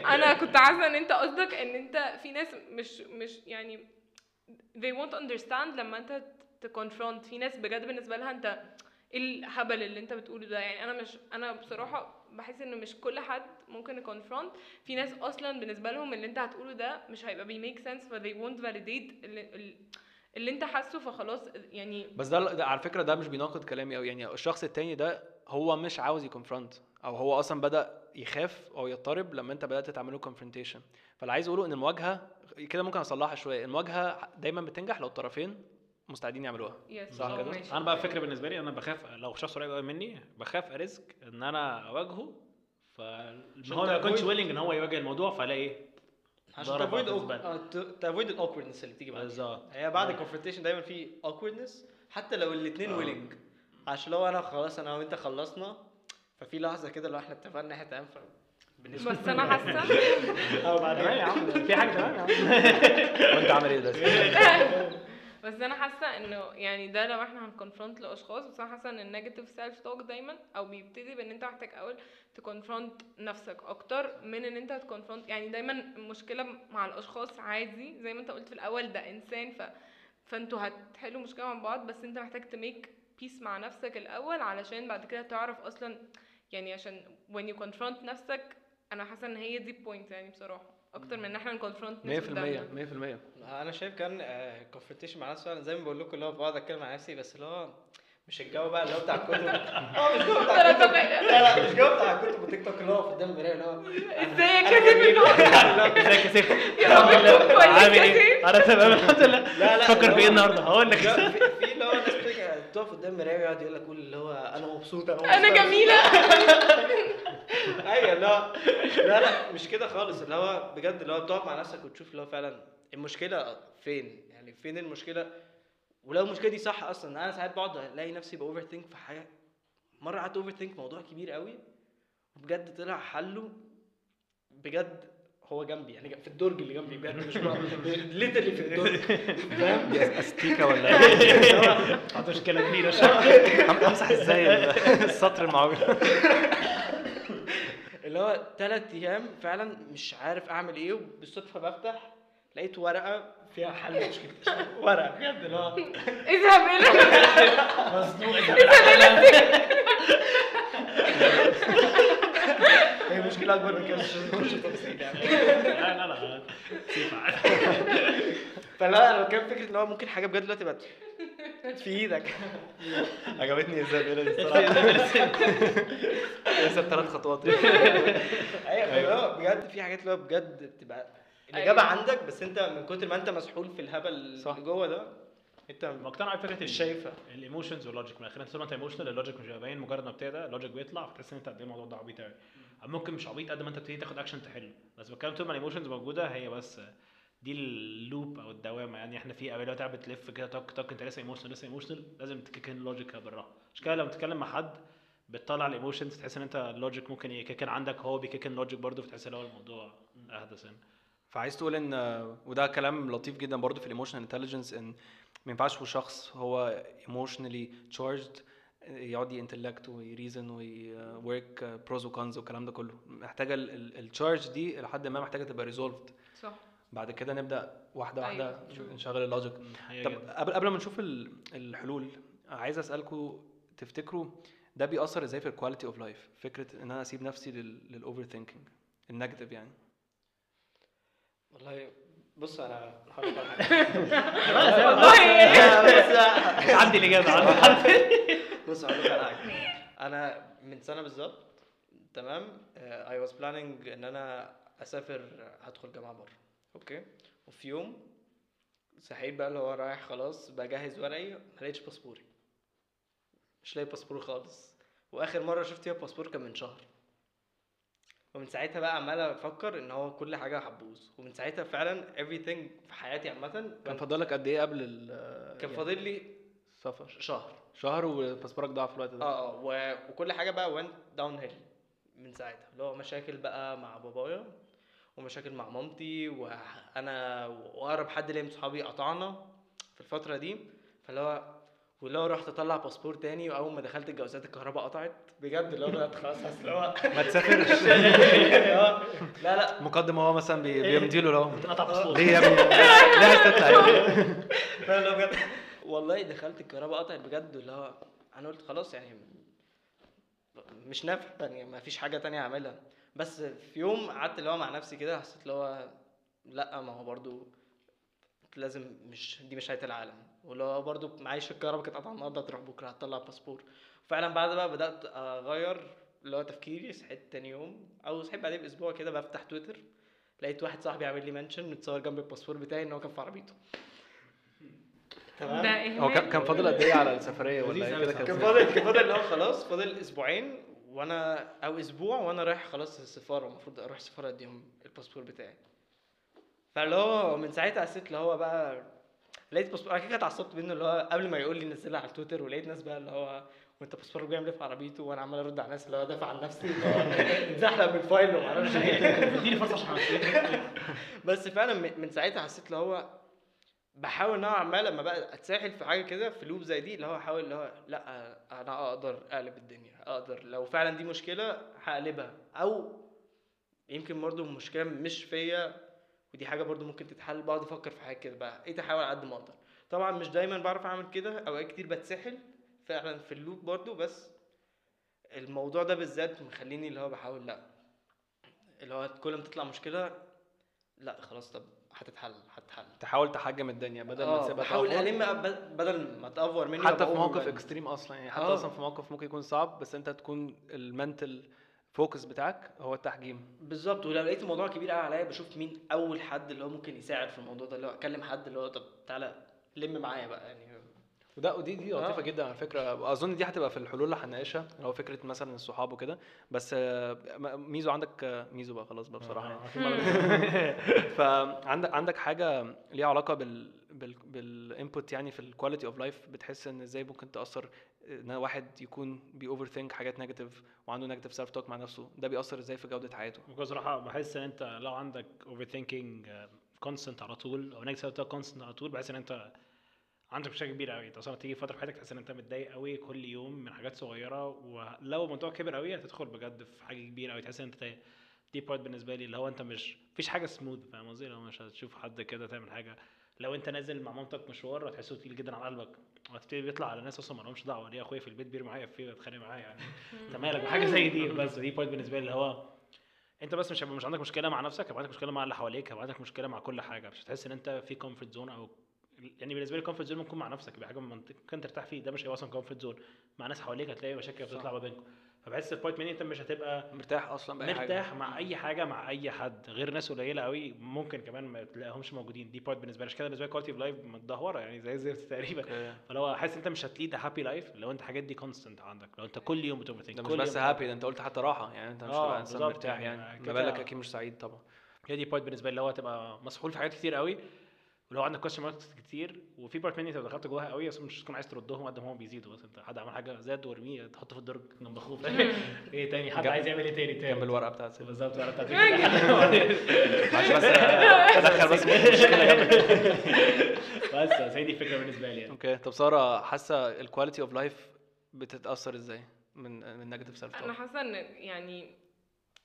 Speaker 2: أنا كنت عارفه إن أنت قصدك إن أنت في ناس مش مش يعني they won't understand لما أنت تكونفرونت في ناس بجد بالنسبة لها أنت إيه الهبل اللي أنت بتقوله ده؟ يعني أنا مش أنا بصراحة بحس إن مش كل حد ممكن يكونفرونت في ناس أصلا بالنسبة لهم اللي أنت هتقوله ده مش هيبقى بيميك سنس ف they won't validate اللي, انت حاسه فخلاص يعني
Speaker 1: بس ده, ده على فكرة ده مش بيناقض كلامي قوي يعني الشخص التاني ده هو مش عاوز ي confront أو هو أصلا بدأ يخاف أو يضطرب لما أنت بدأت تعمله confrontation فاللي عايز أقوله إن المواجهة كده ممكن أصلحها شوية. المواجهة دايما بتنجح لو الطرفين مستعدين يعملوها.
Speaker 2: yes
Speaker 1: صح كده؟
Speaker 3: أنا بقى الفكرة بالنسبة لي أنا بخاف لو شخص قريب قوي مني بخاف أ risk إن أنا أواجهه. فهو ما يكونش
Speaker 4: ت
Speaker 3: avoid- willing إن هو يواجه الموضوع فألاقي إيه؟
Speaker 4: عشان
Speaker 3: ت
Speaker 4: avoid.
Speaker 3: ت avoid
Speaker 4: ال awkwardness اللي تيجي بعد
Speaker 3: بالظبط.
Speaker 4: هي بعد ال confrontation دايما في awkwardness حتى لو الاثنين
Speaker 3: آه.
Speaker 4: willing عشان لو أنا خلاص أنا وأنت خلصنا ففي لحظة كده لو إحنا اتفقنا إحنا تمام ف- بالنسبة
Speaker 2: بس أنا حاسه
Speaker 3: تمام يا عم. في حاجة تمام يا عم.
Speaker 1: وأنت عامل إيه ده
Speaker 2: بس أنا حاسه انه يعني ده لو إحنا هن confront لأشخاص بس أنا حاسه إن ال negative self-talk دايما أو بيبتدي بإن أنت محتاج أول ت confront نفسك أكتر من إن أنت ت confront يعني دايما المشكلة مع الأشخاص عادي زي ما أنت قلت في الأول ده إنسان ف فأنتوا هتحلوا مشكلة مع بعض بس أنت محتاج ت make peace مع نفسك الأول علشان بعد كده تعرف أصلا يعني عشان when you confront نفسك أنا حاسة إن هي دي ال point يعني بصراحة. أكتر من إن إحنا ن confront
Speaker 1: 100% 100%
Speaker 4: أنا شايف كان confrontation مع ناس فعلا زي ما بقول لكم اللي هو بقعد أتكلم مع نفسي بس اللي هو مش الجو بقى اللي هو بتاع الكتب آه مش جو بتاع الكتب لا لا مش جو بتاع الكتب وتيك توك اللي هو قدام المرايه اللي هو
Speaker 2: ازيك يا سيف النهارده
Speaker 3: ازيك يا سيف
Speaker 2: يا رب تكون كويس
Speaker 3: عامل
Speaker 2: يا
Speaker 3: إيه؟
Speaker 2: سيف
Speaker 3: أنا تمام الحمد لله.
Speaker 4: لا لا
Speaker 3: فكر في
Speaker 4: إيه
Speaker 3: النهارده؟ هقول لك.
Speaker 4: في اللي هو ناس بتيجي تقف قدام المرايه ويقعد يقول لك قول اللي هو أنا مبسوط أنا مبسوط.
Speaker 2: أنا جميلة.
Speaker 4: أيوه لا لا لا مش كده خالص. اللي هو بجد اللي هو بتقعد مع نفسك وتشوف اللي هو فعلا المشكلة فين؟ يعني فين المشكلة؟ ولو المشكلة دي صح أصلا. أنا ساعات بقعد ألاقي نفسي ب overthink في حاجة. مرة قعدت overthink موضوع كبير قوي وبجد طلع حله بجد هو جنبي يعني في الدرج اللي جنبي بجد مش ليترلي في الدرج. فاهم؟
Speaker 1: دي استيكه ولا
Speaker 3: إيه؟ مشكلة كبيرة.
Speaker 1: أمسح إزاي السطر المعوج
Speaker 4: اللي هو ثلاث أيام فعلا مش عارف أعمل إيه وبالصدفة بفتح لقيت ورقة فيها حل مشكلتي ورقة. بجد اللي هو
Speaker 2: اذهب إلى
Speaker 3: مصدوق
Speaker 4: هي مشكلة أكبر من كده. مش تفاصيل يعني
Speaker 3: لا لا لا.
Speaker 4: فلا أنا كان فكرة إن هو ممكن حاجة بجد دلوقتي بقت في إيدك.
Speaker 1: عجبتني الزبيله دي الصراحة. لسه ثلاث خطوات.
Speaker 4: أيوه اللي هو بجد في حاجات اللي هو بجد بتبقى الإجابة
Speaker 2: أيوة.
Speaker 4: عندك بس أنت من كتر ما أنت مسحول في الهبل
Speaker 1: صح.
Speaker 4: اللي جوه ده أنت
Speaker 3: مقتنع بفكرة
Speaker 4: مش شايفها.
Speaker 3: ال emotions وال logic من الآخر أنت طول ما أنت emotional ال logic مش باين. مجرد ما ابتدى ال logic بيطلع فتحس إن أنت قد إيه الموضوع ده عبيط قوي ممكن مش عبيط قد ما أنت بتبتدي تاخد اكشن تحله. بس بتكلم طول ما ال emotions موجودة هي بس دي ال loop أو الدوامة. يعني إحنا في اوقات قاعد بتلف كده تك تك أنت لسه emotional لسه emotional لازم ت kick in logic بالراحة. مش كده لما تتكلم مع حد بتطلع ال emotions تحس إن أنت ال logic ممكن ي kick in عندك هو بي kick in logic برضه فتحس إن هو الموضوع أهدى سنه
Speaker 1: فعايز تقول إن وده كلام لطيف جدا برضو في ال emotional intelligence إن ما ينفعش شخص هو emotionally charged يقعد ينتلكت ويريزن ويورك بروز وكونز والكلام ده كله. محتاجة ال charge دي لحد ما محتاجة تبقى resolved
Speaker 2: صح.
Speaker 1: بعد كده نبدأ واحدة واحدة
Speaker 2: أيوة،.
Speaker 1: نشغل ال
Speaker 3: logic.
Speaker 1: طب. قبل قبل ما نشوف ال- الحلول عايز اسالكم تفتكروا ده بيأثر إزاي في ال quality of life فكرة إن أنا أسيب نفسي لل overthinking ال negative يعني.
Speaker 4: والله بص أنا هقول لك على حاجة
Speaker 2: والله
Speaker 4: بص
Speaker 3: عندي الإجابة عندي
Speaker 4: بص هقول لك على حاجة. أنا من سنة بالظبط تمام I was planning إن أنا أسافر هدخل جامعة بره. okay؟ وفي يوم صحيت بقى اللي هو رايح خلاص بجهز ورقي ما لقيتش باسبوري. مش لاقي باسبور خالص. وآخر مرة شفت فيها باسبور كان من شهر. ومن ساعتها بقى عمال أفكر إن هو كل حاجة هتبوظ. ومن ساعتها فعلا everything في حياتي عامة
Speaker 1: كان فاضلك قد إيه قبل ال
Speaker 4: كان
Speaker 1: يعني
Speaker 4: فاضل لي
Speaker 1: السفر
Speaker 4: شهر.
Speaker 1: شهر وباسبورك ضاع في الوقت ده.
Speaker 4: آه آه و- وكل حاجة بقى went downhill من ساعتها. اللي هو مشاكل بقى مع بابايا. ومشاكل مع مامتي وأنا وأقرب حد ليا من صحابي قطعنا في الفترة دي. فاللي هو واللي هو رحت أطلع باسبور تاني وأول ما دخلت الجوازات الكهرباء قطعت. بجد؟ اللي هو بدات خلاص اللي هو
Speaker 1: ما تسافرش.
Speaker 4: لا لا.
Speaker 1: مقدم هو مثلا بي- بيمضي له لو
Speaker 3: قطع باسبور.
Speaker 1: ليه يا ابني؟ ليه عايز تطلع
Speaker 4: بجد. والله دخلت الكهرباء قطعت بجد اللي هو أنا قلت خلاص يعني مش نافع يعني ما فيش حاجة تانية أعملها. بس في يوم قعدت اللي هو مع نفسي كده حسيت اللي هو لأ ما هو برضو لازم مش دي مش نهايه العالم. واللي هو برضو معيش الكهرباء كانت قطعت النهارده تروح بكرة هتطلع باسبور. فعلا بعد بقى بدأت أغير اللي هو تفكيري صحيت تاني يوم أو صحيت بعدين بأسبوع كده بفتح تويتر لقيت واحد صاحبي عامل لي mention متصور جنب الباسبور بتاعي إن هو كان في عربيته.
Speaker 2: ده
Speaker 1: هو كان فاضل قد إيه على السفرية ولا
Speaker 3: إيه؟
Speaker 1: كده
Speaker 4: كان فاضل كان فاضل اللي هو خلاص فاضل أسبوعين. وأنا أو أسبوع وأنا رايح خلاص السفارة المفروض أروح السفارة اديهم الباسبور بتاعي. فاللي هو من ساعتها حسيت اللي هو بقى لقيت باسبور أنا كده اتعصبت منه اللي هو قبل ما يقول لي نزلها على تويتر ولقيت ناس بقى اللي هو وانت باسبورك بيعمل إيه في عربيته؟ وأنا عمال ارد على الناس اللي هو دافع عن نفسي. اتزحلق من ال file وما أعرفش إيه
Speaker 3: اديني فرصة عشان.
Speaker 4: بس فعلا من ساعتها حسيت اللي هو بحاول نوعا ما لما بقى أتسحل في حاجة كده في loop زي دي اللي هو أحاول اللي هو لأ أنا أقدر أقلب الدنيا أقدر لو فعلا دي مشكلة هقلبها. أو يمكن برضو المشكلة مش فيا ودي حاجة برضو ممكن تتحل بقعد أفكر في حاجة كده بقى إيه أحاول على قد ما أقدر. طبعا مش دايما بعرف أعمل كده أوقات كتير بتسحل فعلا في اللوب برضو بس الموضوع ده بالذات مخليني اللي هو بحاول لأ. اللي هو كل ما تطلع مشكلة لأ خلاص طب هتتحل هتتحل
Speaker 1: تحاول تحجم الدنيا بدل ما
Speaker 4: آه
Speaker 1: تسيبها
Speaker 4: بحاول. ألم بدل ما تأفور مني
Speaker 1: حتى في موقف. extreme أصلا يعني حتى
Speaker 4: آه.
Speaker 1: أصلا في موقف ممكن يكون صعب بس أنت تكون ال mental focus بتاعك هو التحجيم
Speaker 4: بالظبط ولو لقيت الموضوع كبير قوي عليا بشوف مين أول حد اللي هو ممكن يساعد في الموضوع ده اللي هو أكلم حد اللي هو طب تعالى لم معايا بقى يعني
Speaker 1: وده ودي دي لطيفة
Speaker 4: آه.
Speaker 1: جدا على فكرة. أظن دي هتبقى في الحلول اللي هنناقشها اللي هو فكرة مثلا الصحاب وكده. بس ميزو عندك ميزو بقى خلاص بقى بصراحة يعني.
Speaker 3: آه، مرة-
Speaker 1: فعندك عندك حاجة ليها علاقة بال بال بال input يعني في ال quality of life بتحس إن إزاي ممكن تأثر إن واحد يكون بي over think حاجات negative وعنده negative self talk مع نفسه؟ ده بيأثر إزاي في جودة حياته؟
Speaker 3: بكون صراحة بحس إن أنت لو عندك over thinking constant على طول أو negative constant على طول بحس إن أنت عندك مشاكل كبيرة قوي انت أصلا تيجي فترة في حياتك تحس إن انت متضايق قوي كل يوم من حاجات صغيرة ولو الموضوع كبر قوي هتدخل بجد في حاجة كبيرة قوي تحس إن انت دي part بالنسبة لي اللي هو انت مش مفيش حاجة سموث فاهم قصدي؟ لو مش هتشوف حد كده تعمل حاجة. لو انت نازل مع مامتك مشوار هتحسه تقيل جدا على قلبك. وهتبتدي بيطلع على ناس أصلا ما لهمش دعوة. ليه أخويا في البيت بيرمي معايا في بيتخانق معايا يعني؟ انت مالك بحاجة زي دي؟ بس دي point بالنسبة لي اللي هو انت بس مش مش عندك مشكلة مع نفسك هيبقى عندك مشكلة مع اللي حواليك هيبقى عندك مشكلة مع كل حاجة. مش هتحس إن انت في comfort zone أو يعني بالنسبة لي comfort zone ممكن مع نفسك يبقى حاجة ممكن ترتاح فيه ده مش هيبقى أصلا comfort zone مع ناس حواليك هتلاقي مشاكل بتطلع ما بينكم. فبحس ال point مني أنت مش هتبقى
Speaker 1: مرتاح أصلا بأي
Speaker 3: مرتاح مع أي حاجة مع أي حد. غير ناس قليلة قوي ممكن كمان ما تلاقيهمش موجودين. دي point بالنسبة لي. عشان كده بالنسبة لي quality of life متدهورة يعني زي الزفت تقريبا.
Speaker 1: okay.
Speaker 3: فلو حاسس أنت مش هت lead happy life لو أنت الحاجات دي constant عندك. لو أنت كل يوم بتوفر
Speaker 1: ده مش بس happy ده أنت قلت حتى راحة. يعني أنت مش
Speaker 3: آه،
Speaker 1: هتبقى
Speaker 3: إنسان
Speaker 1: مرتاح
Speaker 3: يعني.
Speaker 1: يعني ما بالك أكيد مش سعيد طبعا.
Speaker 3: هي دي point بالنسبة لي اللي هو تبقى مسحول في حاجات كتير قوي. ولو عندك question marks كتير وفي part مني انت دخلت جواها قوي بس مش تكون عايز تردهم قد ما هم بيزيدوا بس انت حد عمل حاجة زاد وارميه تحطه في الدرج جنب أخوه. إيه تاني؟ حد عايز يعمل إيه تاني؟ تاني.
Speaker 1: جنب الورقة بتاعت
Speaker 3: بالظبط الورقه بتاعت
Speaker 1: معلش بس أدخل بس.
Speaker 3: بس بس هي دي الفكرة بالنسبة لي يعني.
Speaker 1: okay. طب سارة حاسة ال quality of life بتتأثر إزاي من من negative
Speaker 2: self
Speaker 1: أنا
Speaker 2: حاسة إن يعني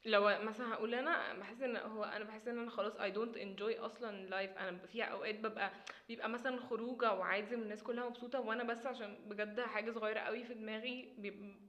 Speaker 2: لو مثلا هقول أنا بحس إن هو أنا بحس إن أنا خلاص I don't enjoy أصلا لايف أنا فيها أوقات ببقى بيبقى مثلا خروجة وعازم الناس كلها مبسوطة وأنا بس عشان بجد حاجة صغيرة قوي في دماغي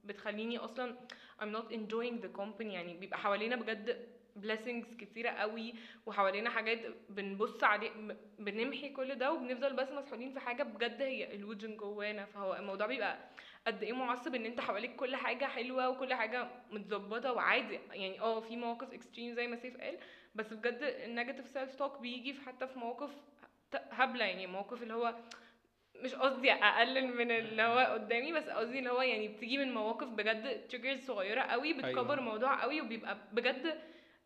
Speaker 2: بتخليني أصلا I'm not enjoying the company. يعني بيبقى حوالينا بجد blessings كتيرة قوي وحوالينا حاجات بنبص عليه بنمحي كل ده وبنفضل بس مسحولين في حاجة بجد هي illusion جوانا. فهو الموضوع بيبقى قد إيه معصب إن أنت حواليك كل حاجة حلوة وكل حاجة متظبطة وعادي يعني آه في مواقف extreme زي ما سيف قال بس بجد ال negative self talk بيجي في حتى في مواقف هبلة يعني مواقف اللي هو مش قصدي أقلل من اللي هو قدامي بس قصدي اللي هو يعني بتيجي من مواقف بجد triggers صغيرة قوي بتكبر
Speaker 1: أيوة.
Speaker 2: الموضوع قوي وبيبقى بجد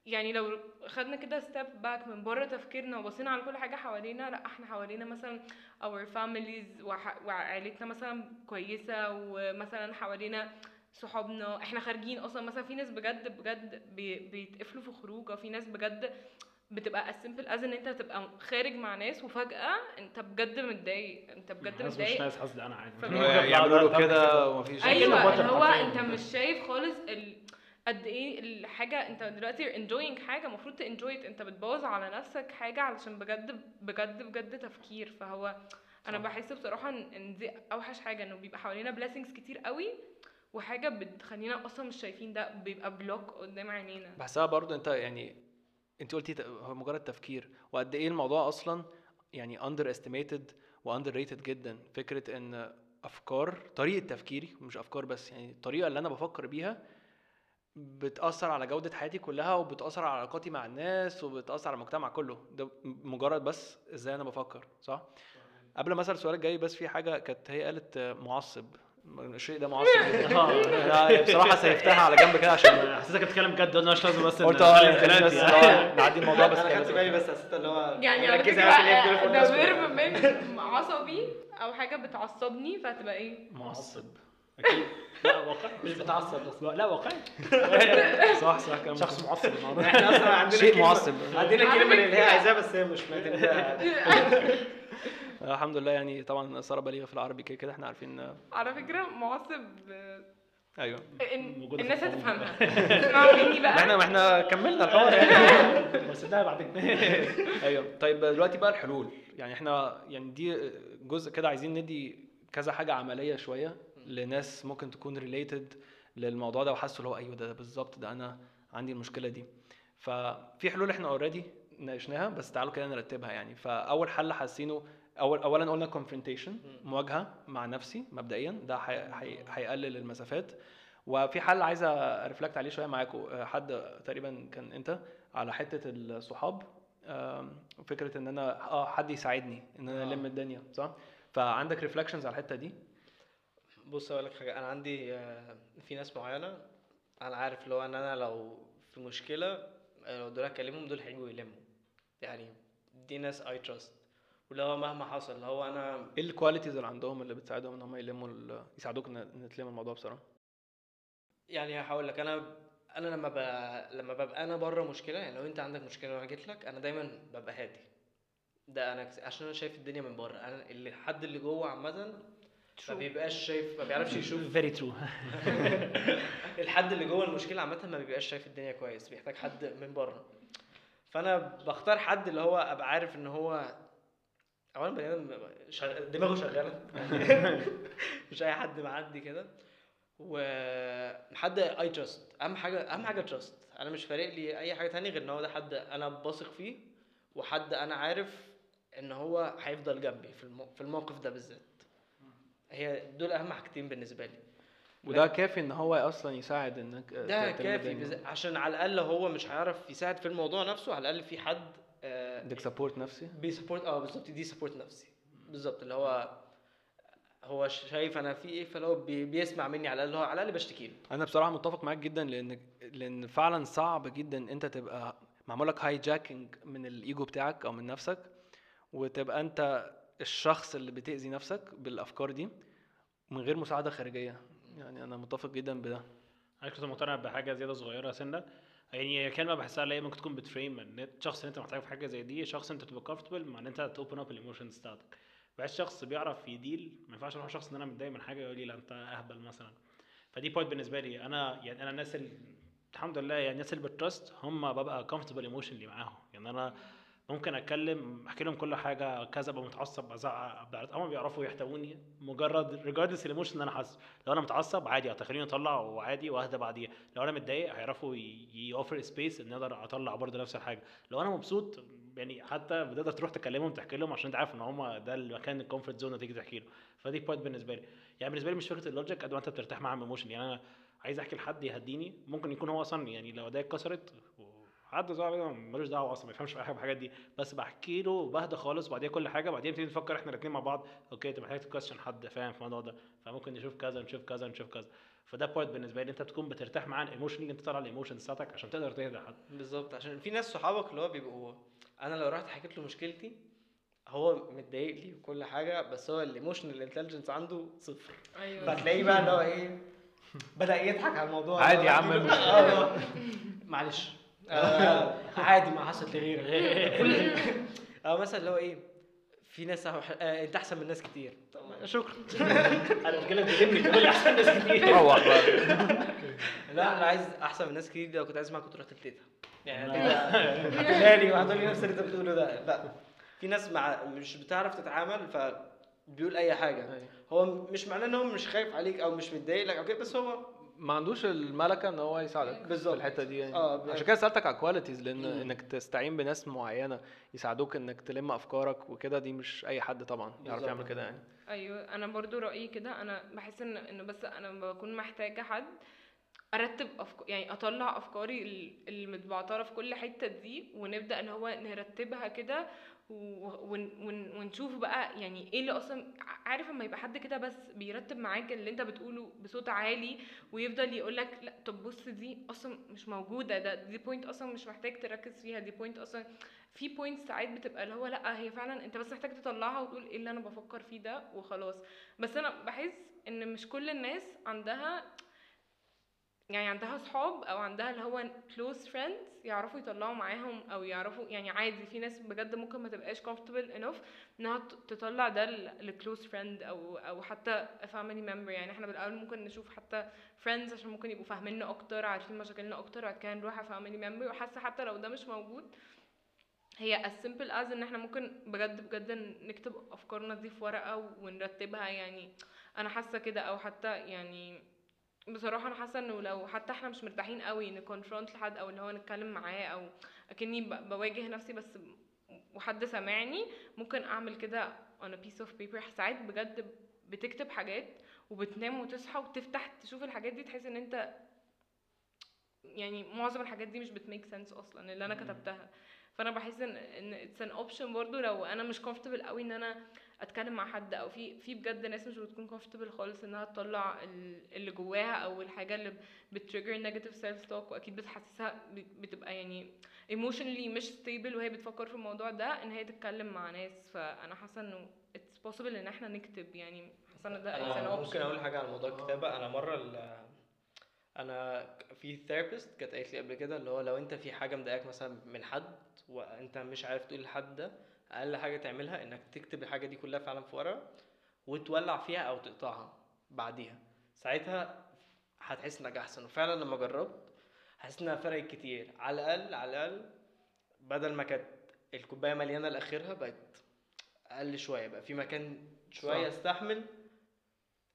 Speaker 2: يعني لو خدنا كده step back من بره تفكيرنا وبصينا على كل حاجة حوالينا لا إحنا حوالينا مثلا our families وح- وعائلتنا مثلا كويسة ومثلا حوالينا صحابنا. إحنا خارجين أصلا. مثلا في ناس بجد بجد بي- بيتقفلوا في خروجة. في ناس بجد بتبقى as simple as ان انت تبقى خارج مع ناس وفجأة انت بجد متضايق. انت بجد
Speaker 3: الناس مش
Speaker 2: متضايق
Speaker 3: ناس قصدي أنا عادي.
Speaker 1: يعملوا له كده ومفيش
Speaker 3: أيوه
Speaker 2: اللي هو. انت مش شايف خالص ال... قد إيه الحاجة أنت دلوقتي enjoying حاجة المفروض تنجوي أنت بتبوظ على نفسك حاجة علشان بجد بجد بجد تفكير. فهو
Speaker 3: أنا.
Speaker 2: بحس بصراحة إن دي أوحش حاجة إنه بيبقى حوالينا blessings كتير قوي وحاجة بتخلينا أصلا مش شايفين ده بيبقى block قدام عينينا.
Speaker 1: بحسها برضو أنت يعني أنت قلتي هو مجرد تفكير. وقد إيه الموضوع أصلا يعني under estimated و under rated جدا. فكرة إن أفكار طريقة تفكيري مش أفكار بس يعني الطريقة اللي أنا بفكر بيها بتأثر على جودة حياتي كلها وبتأثر على علاقاتي مع الناس وبتأثر على المجتمع كله. ده مجرد بس إزاي أنا بفكر صح؟ قبل ما أسأل السؤال الجاي بس في حاجة كانت هي قالت آه، معصب. الشيء ده معصب جدا. أنا بصراحة سيفتها على جنب كده عشان
Speaker 3: حسيتك بتتكلم جد قلنا مش لازم بس
Speaker 1: قلت آه
Speaker 3: نخلي
Speaker 1: يعني
Speaker 3: بس
Speaker 1: بس
Speaker 3: يعني.
Speaker 1: آه، نعدي الموضوع بس أنا.
Speaker 4: خدت بالي بس حسيت اللي هو
Speaker 2: يعني على
Speaker 4: فكرة
Speaker 2: ده من عصبي أو حاجة بتعصبني فهتبقى إيه؟
Speaker 3: معصب. أكيد لا واقعي.
Speaker 4: مش بتعصب بس.
Speaker 3: لا واقعي.
Speaker 1: صح صح كلام
Speaker 3: شخص معصب النهارده
Speaker 4: إحنا أصلا عندنا
Speaker 1: شيء
Speaker 4: كلمة-
Speaker 1: معصب.
Speaker 4: عندنا كلمة اللي هي عايزاها بس هي مش
Speaker 1: الحمد لله يعني طبعا ساره بليغة في العربي كده كده إحنا عارفين.
Speaker 2: على فكره معصب.
Speaker 3: أيوه.
Speaker 2: الناس. هتفهمها. اسمعوا مني
Speaker 1: ما إحنا
Speaker 2: بقى
Speaker 1: ما إحنا كملنا الحوار. يعني
Speaker 3: بس ده بعد كده
Speaker 1: أيوه. طيب دلوقتي بقى الحلول. يعني إحنا يعني دي جزء كده عايزين ندي كذا حاجة عملية شوية. لناس ممكن تكون related للموضوع ده وحسوا اللي هو أيوه ده, بالظبط ده أنا عندي المشكلة دي. ففي حلول إحنا already ناقشناها بس تعالوا كده نرتبها يعني. فأول حل حاسينه أول اولا قلنا confrontation مواجهة مع نفسي مبدئيا ده هي- هي- هيقلل المسافات. وفي حل عايز أرفلكت عليه شوية معاكم حد تقريبا كان أنت على حتة الصحاب فكرة إن أنا آه حد يساعدني إن أنا
Speaker 4: آه.
Speaker 1: ألم الدنيا صح؟ فعندك ريفلكشنز على الحتة دي.
Speaker 4: بص أقول لك حاجة أنا عندي آه، في ناس معينة أنا عارف هو إن أنا لو في مشكلة آه، لو دول اكلمهم دول هيجوا يلموا. يعني دي ناس I trust هو مهما حصل هو أنا
Speaker 1: إيه ال qualities اللي عندهم اللي بتساعدهم إن هم يلموا ال- يساعدوك إن إن تلم الموضوع بسرعة؟
Speaker 4: يعني هقول لك أنا أنا لما ب... لما ببقى أنا بره مشكلة يعني لو أنت عندك مشكلة وأنا جيت لك أنا دايما ببقى هادي. ده أنا كس- عشان أنا شايف الدنيا من بره. أنا اللي الحد اللي جوه عامة ما بيبقاش شايف ما بيعرفش يشوف.
Speaker 3: very true
Speaker 4: الحد اللي جوه المشكلة عامة ما بيبقاش شايف الدنيا كويس بيحتاج حد من بره. فأنا بختار حد اللي هو أبقى عارف إن هو اولا بني آدم شغ- دماغه شغالة. مش أي حد معدي كده. وحد I trust أهم حاجة أهم حاجة trust أنا مش فارق لي أي حاجة تانية غير إن هو ده حد أنا بثق فيه وحد أنا عارف إن هو هيفضل جنبي. في الموقف ده بالذات. هي دول أهم حاجتين بالنسبة لي.
Speaker 1: وده كافي إن هو أصلا يساعد إنك آه،
Speaker 4: ده كافي. بز... عشان على الأقل هو مش هيعرف يساعد في الموضوع نفسه على الأقل في حد آه
Speaker 1: عندك support نفسي؟
Speaker 4: بي support آه بالظبط دي support نفسي. بالظبط اللي هو هو شايف أنا في إيه فلو بي... بيسمع مني على الأقل هو على الأقل بشتكي له.
Speaker 1: أنا بصراحة متفق معاك جدا لأن لأن فعلا صعب جدا أنت تبقى معمول لك hijacking من الإيجو بتاعك أو من نفسك وتبقى أنت الشخص اللي بتأذي نفسك بالأفكار دي من غير مساعدة خارجية. يعني أنا متفق جدا بده.
Speaker 3: أنا كنت مقتنع بحاجة زيادة صغيرة سنة. يعني هي كلمة بحسها اللي ممكن تكون بت frame الشخص اللي أنت محتاجه في حاجة زي دي شخص أنت تبقى comfortable مع إن أنت to open up ال emotions بتاعتك. بحس شخص بيعرف ي deal ما ينفعش أروح شخص إن أنا متضايق من حاجة يقول لي لا أنت أهبل مثلا. فدي point بالنسبة لي. أنا يعني أنا الناس الحمد لله يعني الناس اللي ب trust هم ببقى comfortable emotionally معاهم. يعني أنا ممكن اتكلم أحكي لهم كل حاجة كذا أبقى متعصب ازعق أبقى- هم بيعرفوا يحتووني مجرد regardless ال emotion اللي أنا حاسه. لو أنا متعصب عادي هتخليني أطلع وعادي وأهدى بعديها. لو أنا متضايق هيعرفوا يوفر space إن أقدر أطلع برضه نفس الحاجة. لو أنا مبسوط يعني حتى بتقدر تروح تكلمهم تحكي لهم عشان أنت عارف إن هم ده المكان ال comfort zone تيجي تحكي له. فدي point بالنسبة لي. يعني بالنسبة لي مش فكرة ال logic قد ما أنت بترتاح معاه emotion يعني أنا عايز أحكي لحد يهديني. ممكن يكون هو أصلا يعني لو ايديا اتكسرت حد منه ملوش دعوة أصلا ما يفهمش في حاجة بالحاجات دي. بس بحكي له بهدى خالص وبعدين كل حاجة بعدين نبتدي نفكر إحنا الاثنين مع بعض. okay انت محتاج تكويشن حد فاهم في الموضوع ده. فممكن نشوف كذا نشوف كذا نشوف كذا. فده point بالنسبة لي أنت بتكون بترتاح معاه emotionally أنت تطلع ال emotions بتاعتك عشان تقدر تهدى حد.
Speaker 4: بالظبط. عشان في ناس صحابك اللي هو بيبقوا أنا لو رحت حكيت له مشكلتي هو متضايق لي وكل حاجة بس هو ال emotional intelligence عنده صفر.
Speaker 2: أيوه.
Speaker 4: فتلاقيه بقى اللي هو إيه بدأ يضحك على الموضوع.
Speaker 1: عادي يا عم،.
Speaker 4: آه، معلش. آه، عادي ما حصلت لغيرك كل آه مثلا اللي هو إيه في ناس أح- آه، أنت أحسن من ناس كتير. طب شكرا.
Speaker 3: أنا بتكلم بجد تقول لي أحسن ناس كتير.
Speaker 1: روح بقى.
Speaker 4: لا أنا عايز أحسن من ناس كتير دي لو كنت عايز اسمعها كنت رحت لتيتا. يعني لي وهتقول لي نفس اللي أنت بتقوله ده. لا في ناس مع مش بتعرف تتعامل فبيقول أي حاجة.
Speaker 1: أيوة.
Speaker 4: هو مش معناه إن هو مش خايف عليك أو مش متضايق لك أو كده بس هو
Speaker 1: ما عندوش الملكة إن هو يساعدك
Speaker 4: بالظبط.
Speaker 1: في الحتة دي يعني
Speaker 4: آه
Speaker 1: عشان كده سألتك على الكواليتيز لأن
Speaker 4: مم.
Speaker 1: إنك تستعين بناس معينة يساعدوك إنك تلم أفكارك وكده دي مش أي حد طبعا يعرف. يعمل كده يعني
Speaker 2: أيوه أنا برضو رأيي كده أنا بحس إن انه بس أنا بكون محتاجة حد أرتب أفكار يعني أطلع أفكاري ال- المتبعترة في كل حتة دي ونبدأ اللي هو نرتبها كده ونشوف بقى يعني إيه اللي أصلا عارف اما يبقى حد كده بس بيرتب معاك اللي انت بتقوله بصوت عالي ويفضل يقول لك لا طب بص دي أصلا مش موجودة ده دي point أصلا مش محتاج تركز فيها دي point أصلا في point ساعات بتبقى اللي هو لا هي فعلا انت بس محتاج تطلعها وتقول إيه اللي أنا بفكر فيه ده وخلاص. بس أنا بحس إن مش كل الناس عندها يعني عندها صحاب أو عندها اللي هو close friends يعرفوا يطلعوا معاهم أو يعرفوا يعني عادي في ناس بجد ممكن ما تبقاش comfortable enough إنها تطلع ده ل close friend أو أو حتى family member. يعني إحنا بالأول ممكن نشوف حتى friends عشان ممكن يبقوا فاهميننا أكتر عارفين مشاكلنا أكتر بعد كده نروح على member. وحاسة حتى لو ده مش موجود هي as simple as إن إحنا ممكن بجد بجد نكتب أفكارنا دي في ورقة ونرتبها. يعني أنا حاسة كده. أو حتى يعني بصراحة أنا حاسة إنه لو حتى إحنا مش مرتاحين قوي نكونفرونت لحد أو اللي هو نتكلم معاه أو أكني بواجه نفسي بس وحد سامعني ممكن أعمل كده on a piece of paper. ساعات بجد بتكتب حاجات وبتنام وتصحى وتفتح تشوف الحاجات دي تحس إن أنت يعني معظم الحاجات دي مش بتميك سنس أصلا اللي أنا كتبتها. فأنا بحس إن إن it's an option برضو لو أنا مش comfortable قوي إن أنا أتكلم مع حد أو في في بجد ناس مش بتكون comfortable خالص إنها تطلع ال- اللي جواها أو الحاجة اللي ب trigger negative self-talk وأكيد بتحسسها ب- بتبقى يعني emotionally مش stable وهي بتفكر في الموضوع ده إن هي تتكلم مع ناس. فأنا حاسة إنه it's possible إن إحنا نكتب يعني حاسة إن ده
Speaker 4: أنا ممكن. أقول حاجة على موضوع الكتابة. أنا مرة ال- أنا في ثيرابيست كانت قالت لي قبل كده اللي هو لو أنت في حاجة مضايقاك مثلا من حد وأنت مش عارف تقول لحد ده أقل حاجة تعملها إنك تكتب الحاجة دي كلها فعلا في ورقة وتولع فيها أو تقطعها بعديها. ساعتها هتحس إنك أحسن. وفعلا لما جربت حسيت إنها فرقت كتير. على الأقل على الأقل بدل ما كانت الكوباية مليانة لآخرها بقت أقل شوية. بقى في مكان
Speaker 1: شوية.
Speaker 4: أستحمل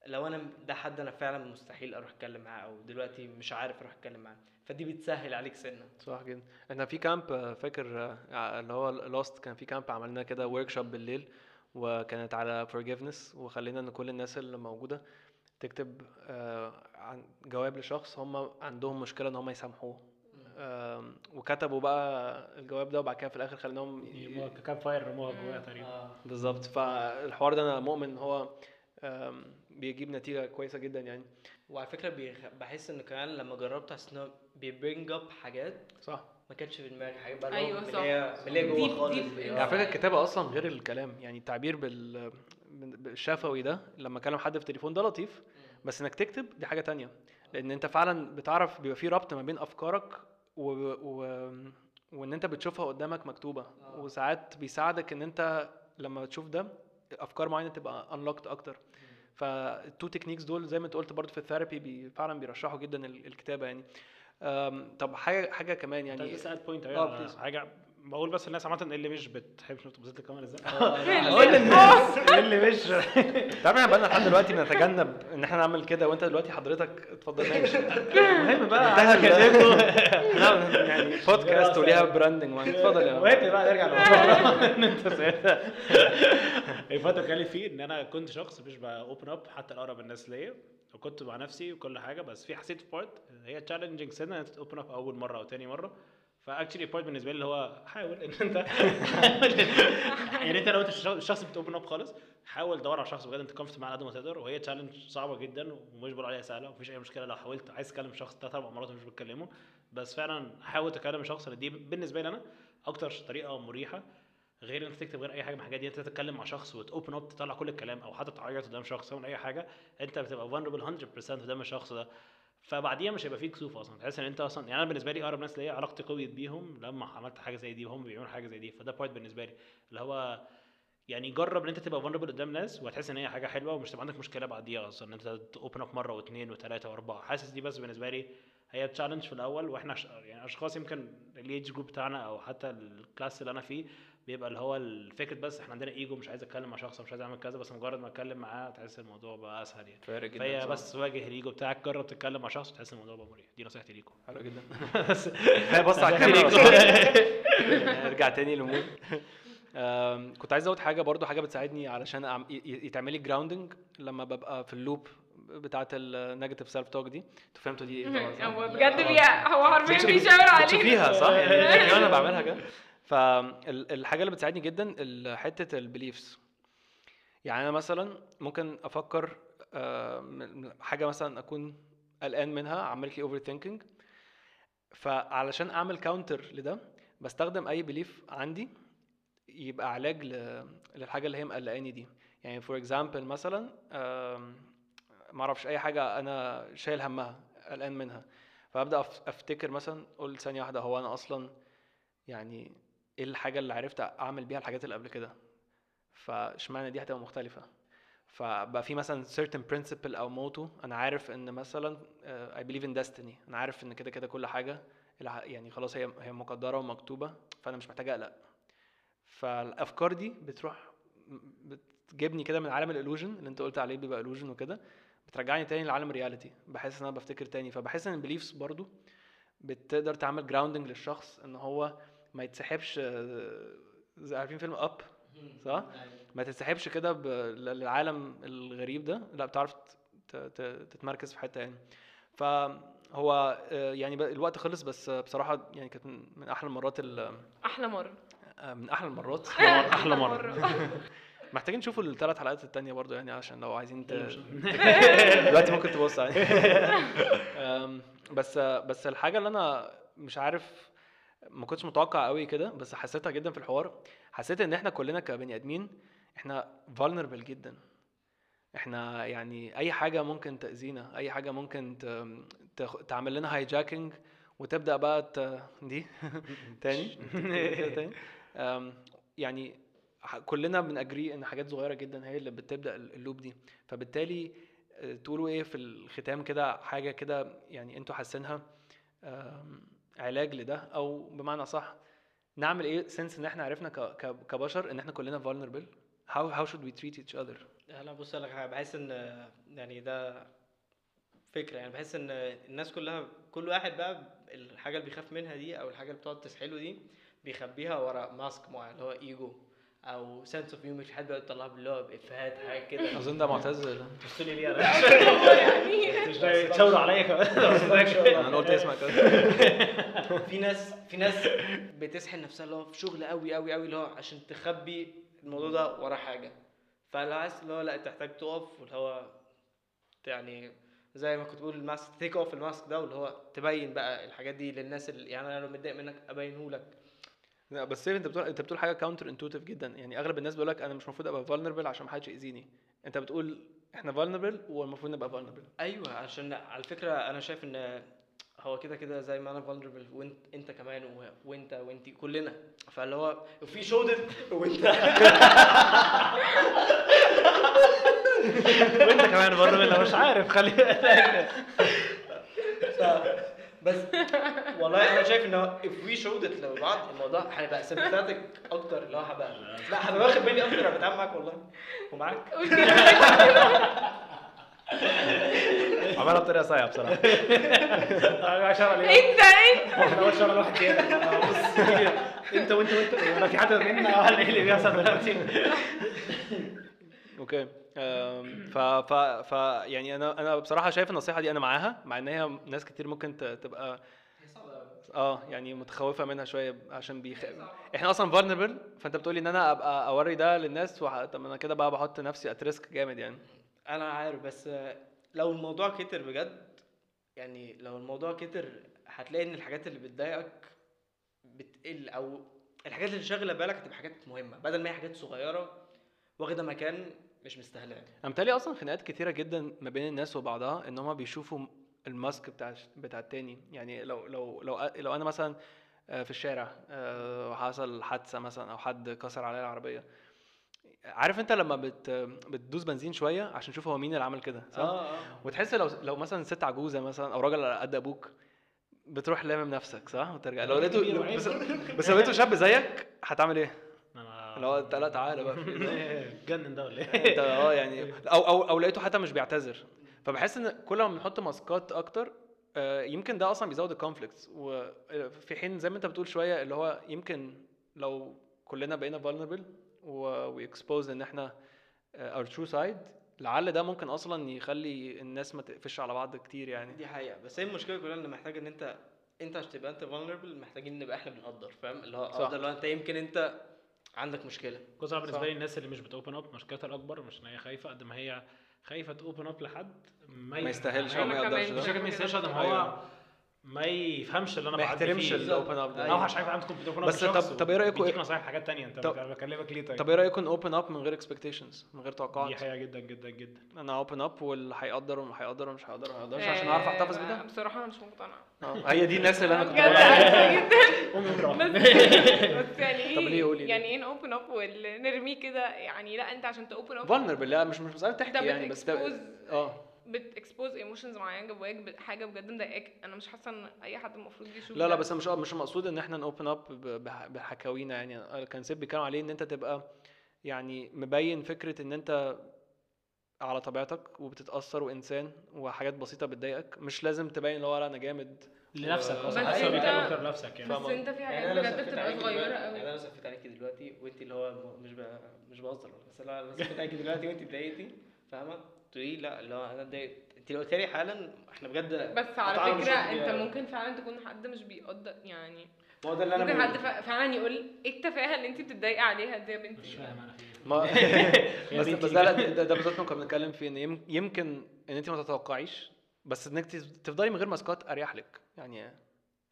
Speaker 4: لو أنا ده حد أنا فعلا مستحيل أروح أتكلم معاه أو دلوقتي مش عارف أروح أتكلم معاه. فدي بتسهل عليك سنة.
Speaker 1: صح جدا. إحنا في camp آه، فاكر آه، اللي هو Lost كان في camp عملنا كده workshop بالليل وكانت على forgiveness وخلينا إن كل الناس اللي موجودة تكتب آه، عن جواب لشخص هم عندهم مشكلة إن هم يسامحوه. وكتبوا بقى الجواب ده وبعد كده في الآخر خليناهم
Speaker 3: كان fire رموها جواها تقريبا.
Speaker 4: آه.
Speaker 1: بالظبط. فالحوار ده أنا مؤمن إن هو بيجيب نتيجة كويسة جدا يعني.
Speaker 4: وعلى فكرة بيخ... بحس إن كمان لما جربت حسيت إن هو بي bring up حاجات
Speaker 1: صح.
Speaker 4: ما كانتش في دماغي حاجات بقى
Speaker 2: أيوة
Speaker 4: اللي
Speaker 2: صح،
Speaker 4: اللي هي جوه خالص.
Speaker 1: على فكرة الكتابة أصلا غير الكلام. يعني التعبير بال بالشفوي ده لما أكلم حد في التليفون ده لطيف. بس إنك تكتب دي حاجة تانية. لأن أنت فعلا بتعرف بيبقى في ربط ما بين أفكارك و... و... وإن أنت بتشوفها قدامك مكتوبة.
Speaker 4: آه.
Speaker 1: وساعات بيساعدك إن أنت لما تشوف ده أفكار معينة تبقى unlocked أكتر. فال two techniques دول زي ما انت قلت برضه في ال therapy بي فعلا بيرشحوا جدا ال- الكتابة يعني طب حاجة حاجة كمان
Speaker 3: يعني
Speaker 1: يعني
Speaker 3: لسه add point
Speaker 1: آه، please.
Speaker 3: حاجة بقول بس الناس عامة اللي مش بتحب شفت بصيت الكاميرا إزاي
Speaker 1: قول للناس
Speaker 3: اللي مش
Speaker 1: تعرف إحنا بقالنا لحد دلوقتي بنتجنب إن إحنا نعمل كده وأنت دلوقتي حضرتك اتفضل ماشي. المهم بقى انتهى لا يعني بودكاست وليها branding اتفضل يا
Speaker 3: وقت بقى نرجع ان انت الفترة اللي فيه إن أنا كنت شخص مش open up حتى لاقرب الناس ليا. وكنت مع نفسي وكل حاجة بس في حسيت في part هي challenging سنة إن انت open up أول مرة أو تاني مرة. ف actually part بالنسبة لي اللي هو حاول إن أنت يعني أنت لو أنت الشخص- بت open up خالص حاول دور على شخص بجد أنت confident معاه على قد ما تقدر وهي challenge صعبة جدا ومش بقول عليها سهلة ومفيش أي مشكلة. لو حاولت عايز تكلم شخص ثلاث أربع مرات ومش بتكلمه. بس فعلا حاول تكلم شخص دي بالنسبة لي أنا أكتر طريقة مريحة. غير إنك تكتب غير أي حاجة من الحاجات دي أنت تتكلم مع شخص وت open up تطلع كل الكلام أو حتى تعيط قدام شخص أو أي حاجة أنت بتبقى vulnerable 100% قدام الشخص ده. فبعديها مش هيبقى فيك كسوف أصلا. تحس إن أنت أصلا يعني أنا بالنسبة لي أقرب ناس ليا علاقتي قويت بيهم لما عملت حاجة زي دي وهم بيعملوا حاجة زي دي. فده point بالنسبة لي. اللي هو يعني جرب إن أنت تبقى vulnerable قدام ناس وهتحس إن هي حاجة حلوة ومش تبقى عندك مشكلة بعديها أصلا. إن أنت open up مرة واثنين وثلاثه وأربعة. حاسس دي بس بالنسبة لي هي challenge في الأول. وإحنا. يعني أشخاص يمكن ال age group بتاعنا أو حتى ال class اللي أنا فيه بيبقى اللي هو الفكرة بس إحنا عندنا ايجو مش عايز أتكلم مع شخص مش عايز أعمل كذا بس مجرد ما أتكلم معاه تحس الموضوع بقى أسهل يعني.
Speaker 1: فارق جدا
Speaker 3: فهي
Speaker 1: صح.
Speaker 3: بس واجه الايجو بتاعك جرب تتكلم مع شخص وتحس الموضوع بقى مريح. دي نصيحتي ليكم.
Speaker 1: حلو جدا. بص على الكاميرا. نرجع تاني لل mode كنت عايز ازود حاجة برضو حاجة بتساعدني علشان يتعمل لي grounding لما ببقى في ال loop بتاعة ال negative self-talk دي. أنتوا فهمتوا دي إيه؟
Speaker 2: هو بجد
Speaker 1: آه.
Speaker 2: هو حرفيا بيشاور عليك
Speaker 1: بتشوفيها صح؟ يعني أنا بعملها كده. فالحاجه اللي بتساعدني جدا حتة ال beliefs يعني أنا مثلا ممكن أفكر آه، حاجة مثلا أكون قلقان منها عملت لي overthinking فعلشان أعمل counter لده بستخدم أي belief عندي يبقى علاج للحاجة اللي هي مقلقاني دي. يعني for example مثلا ما أعرفش أي حاجة أنا شايل همها قلقان منها فأبدأ أفتكر مثلا أقول ثانية واحدة هو أنا أصلا يعني إيه الحاجة اللي عرفت أعمل بيها الحاجات اللي قبل كده؟ فاشمعنى دي هتبقى مختلفة؟ فبقى في مثلا certain principle أو motto أنا عارف إن مثلا آه، I believe in destiny أنا عارف إن كده كده كل حاجة يعني خلاص هي هي مقدرة ومكتوبة فأنا مش محتاج أقلق. فالأفكار دي بتروح بتجيبني كده من عالم ال illusion اللي أنت قلت عليه بيبقى illusion وكده بترجعني تاني لعالم ال reality بحس إن أنا بفتكر تاني. فبحس إن ال beliefs برضو بتقدر تعمل grounding للشخص إن هو ما يتسحبش آه، زي عارفين فيلم Up صح؟ ما تتسحبش كده للعالم الغريب ده. لا بتعرف ت- ت- تتمركز في حتة يعني. فهو آه، يعني الوقت خلص بس بصراحة يعني كانت من أحلى المرات ال-
Speaker 2: أحلى مرة.
Speaker 1: آه، من أحلى المرات.
Speaker 3: أحلى مرة.
Speaker 1: محتاجين نشوفوا الثلاث حلقات التانية برضو يعني عشان لو عايزين ت... دلوقتي ممكن تبص بس بس الحاجة اللي أنا مش عارف ما كنتش متوقع قوي كده بس حسيتها جدا في الحوار. حسيت إن إحنا كلنا كبني آدمين إحنا vulnerable جدا. إحنا يعني أي حاجة ممكن تأذينا أي حاجة ممكن تعمل لنا هايجاكينج وتبدأ بقى ت... دي تاني. يعني كلنا بنأجري إن حاجات صغيرة جدا هي اللي بتبدأ ال- اللوب دي. فبالتالي آه، تقولوا إيه في الختام كده حاجة كده يعني أنتوا حاسينها. علاج لده أو بمعنى صح نعمل إيه since إن إحنا عرفنا كبشر إن إحنا كلنا vulnerable how how should we treat each other
Speaker 4: لا بص لك بحس إن يعني ده فكرة يعني بحس إن الناس كلها كل واحد بقى الحاجة اللي بيخاف منها دي أو الحاجة اللي بتقعد تسحله دي بيخبيها ورا mask معين اللي هو ايجو أو sense of humor حد بيقعد يطلعها اللي هو بافيهات حاجة كده.
Speaker 1: أظن ده معتز
Speaker 3: تبصلي ليه
Speaker 2: أنا؟
Speaker 3: مش جاي تشاوروا عليا. كمان
Speaker 1: أنا قلت اسمع كده
Speaker 4: في ناس في ناس بتسحل نفسها اللي هو في شغل قوي قوي قوي اللي هو عشان تخبي الموضوع ده ورا حاجة. فلو عايز اللي هو لا تحتاج تقف واللي هو يعني زي ما كنت بقول ال mask take off ال mask ده واللي هو تبين بقى الحاجات دي للناس اللي يعني أنا لو متضايق منك ابينه لك
Speaker 1: لا بس سيف انت بتقول انت بتقول حاجة counterintuitive جدا. يعني أغلب الناس بيقول لك أنا مش المفروض أبقى vulnerable عشان ما حدش يأذيني. أنت بتقول إحنا vulnerable والمفروض نبقى vulnerable
Speaker 4: أيوه عشان على فكرة أنا شايف إن هو كده كده زي ما أنا vulnerable وانت أنت كمان و... وإنت وانت كلنا. فاللي هو في شودت وإنت.
Speaker 3: وإنت كمان منها مش عارف خلي بالك.
Speaker 4: بس والله أنا شايف ان هو if we showed it لبعض الموضوع هيبقى sympathetic أكتر اللي هو هبقى لا هبقى واخد بالي أكتر أنا بتعامل معاك والله. ومعاك.
Speaker 3: عملها بطريقة صايعة بصراحة. عشان عليها
Speaker 2: إنت إنت.
Speaker 3: أنا اول شهر لواحد تاني بص أنت وأنت وأنت. أنا في حد منا ولا إيه اللي بيحصل دلوقتي؟
Speaker 1: okay ف ف ف يعني أنا أنا بصراحة شايف النصيحة دي أنا معاها مع إن هي ناس كتير ممكن تبقى آه يعني متخوفة منها شوية عشان بيخ... إحنا أصلا vulnerable فأنت بتقولي إن أنا أبقى أوري ده للناس وح... طب أنا كده بقى بحط نفسي at risk جامد يعني.
Speaker 4: أنا عارف بس لو الموضوع كتر بجد يعني لو الموضوع كتر هتلاقي إن الحاجات اللي بتضايقك بتقل أو الحاجات اللي شاغلة بالك هتبقى حاجات مهمة. بدل ما هي حاجات صغيرة واخدة مكان مش مستاهلاه
Speaker 1: أنا متهيألي أصلا خناقات كتيرة جدا ما بين الناس وبعضها إن هما بيشوفوا الماسك بتاع بتاع التاني. يعني لو لو لو لو أنا مثلا آه، في الشارع آه، حصل حادثة مثلا أو حد كسر عليا العربية. عارف أنت لما بت بتدوس بنزين شوية عشان تشوف هو مين اللي عمل كده صح؟
Speaker 4: آه آه.
Speaker 1: وتحس لو لو مثلا ست عجوزة مثلا أو راجل على قد أبوك بتروح لامم نفسك صح؟ وترجع لو لقيته بس لو لقيته شاب زيك هتعمل
Speaker 3: إيه؟
Speaker 1: اللي هو انت لا تعالى بقى في إيه؟
Speaker 3: اتجنن ده ولا
Speaker 1: انت
Speaker 3: إيه؟
Speaker 1: آه يعني أو أو أو لقيته حتى مش بيعتذر فبحس إن كل ما بنحط ماسكات أكتر آه، يمكن ده أصلا بيزود ال conflicts وفي حين زي ما أنت بتقول شوية اللي هو يمكن لو كلنا بقينا vulnerable و expose إن إحنا our true side لعل ده ممكن أصلا يخلي الناس ما تقفش على بعض كتير يعني
Speaker 4: دي حقيقة بس هي المشكلة كلها إن محتاج إن أنت أنت عشان تبقى أنت vulnerable محتاجين نبقى إحنا بنقدر فاهم اللي هو
Speaker 1: صح.
Speaker 4: ده اللي هو أنت يمكن أنت عندك
Speaker 3: مشكلة أنا
Speaker 1: بالنسبة.
Speaker 3: لي الناس اللي مش بت open up مشكلتها الاكبر مش إن هي خايفة قد ما هي خايفة ت open up لحد
Speaker 1: ما يستاهلش أو ما يقدرش
Speaker 3: مش ما يستاهلش قد ما. هو ما يفهمش اللي أنا
Speaker 1: ما يحترمش
Speaker 3: ال
Speaker 1: open up ده.
Speaker 3: اوحش حاجة في عندكم بت open up
Speaker 1: بس طب- طب إيه رأيكم-
Speaker 3: بيديك نصايح في حاجات تانية؟ أنت بكلمك ليه طيب؟
Speaker 1: طب إيه رايكم open up من غير expectations من غير
Speaker 3: دي
Speaker 1: توقعات
Speaker 3: حقيقة جدا جدا جدا.
Speaker 1: أنا open up واللي هيقدر واللي هيقدر ومش هيقدر ما هيقدرش عشان أعرف أحتفظ
Speaker 2: آه،
Speaker 1: بده؟
Speaker 2: بصراحة أنا مش مقتنعة.
Speaker 1: آه هي دي الناس اللي أنا كنت
Speaker 2: بجد
Speaker 1: بقول عليها
Speaker 2: عارفة جدا. بس بس يعني إيه
Speaker 1: طب ليه قولي ليه؟
Speaker 2: يعني إيه open up واللي نرميه كده؟ يعني لا أنت عشان ت open up
Speaker 1: vulnerable لا مش مش مسألة
Speaker 2: ده
Speaker 1: تحكي يعني بس
Speaker 2: آه.
Speaker 1: بت
Speaker 2: expose emotions معينة جواك حاجة بجد مضايقاك. أنا مش حاسة إن أي حد المفروض يشوف
Speaker 1: لا لا. بس مش مش مقصود إن إحنا ن open up بحكاوينا يعني. كان سيف بيتكلم عليه إن أنت تبقى يعني مبين فكرة إن أنت على طبيعتك وبتتأثر وإنسان وحاجات بسيطة بتضايقك. مش لازم تبين اللي هو أنا جامد.
Speaker 3: لنفسك
Speaker 1: بس
Speaker 3: أصلا
Speaker 2: انت-
Speaker 3: حاسس هو بيتكلم أكتر لنفسك يعني.
Speaker 2: بس أنت في
Speaker 4: يعني
Speaker 2: حاجات
Speaker 4: أنا لو
Speaker 2: بجد بتبقى
Speaker 4: صغيرة
Speaker 2: قوي
Speaker 4: يعني أنا لو سفيت عليكي دلوقتي وانت اللي هو مش ب... مش بهزر بس لا لو سفيت عليكي دلوقتي وانت اتضايقتي فاهمة؟ تقولي لا اللي هو أنا اتضايقت أنت لو قلت لي حالا إحنا بجد
Speaker 2: بس على فكرة
Speaker 4: أنت.
Speaker 2: ممكن فعلا تكون حد مش بيقدر يعني
Speaker 4: ما هو ده اللي أنا
Speaker 2: ممكن. حد فع- فعلا يقول إيه التفاهة اللي أنت بتتضايقي عليها دي يا بنتي؟
Speaker 3: مش فاهم أنا في إيه.
Speaker 1: ما بس بس ده لا ده, ده بالذات كنا بنتكلم فيه إن يم- يمكن إن أنت ما تتوقعيش بس انك تف- تفضلي من غير ماسكات أريح لك. يعني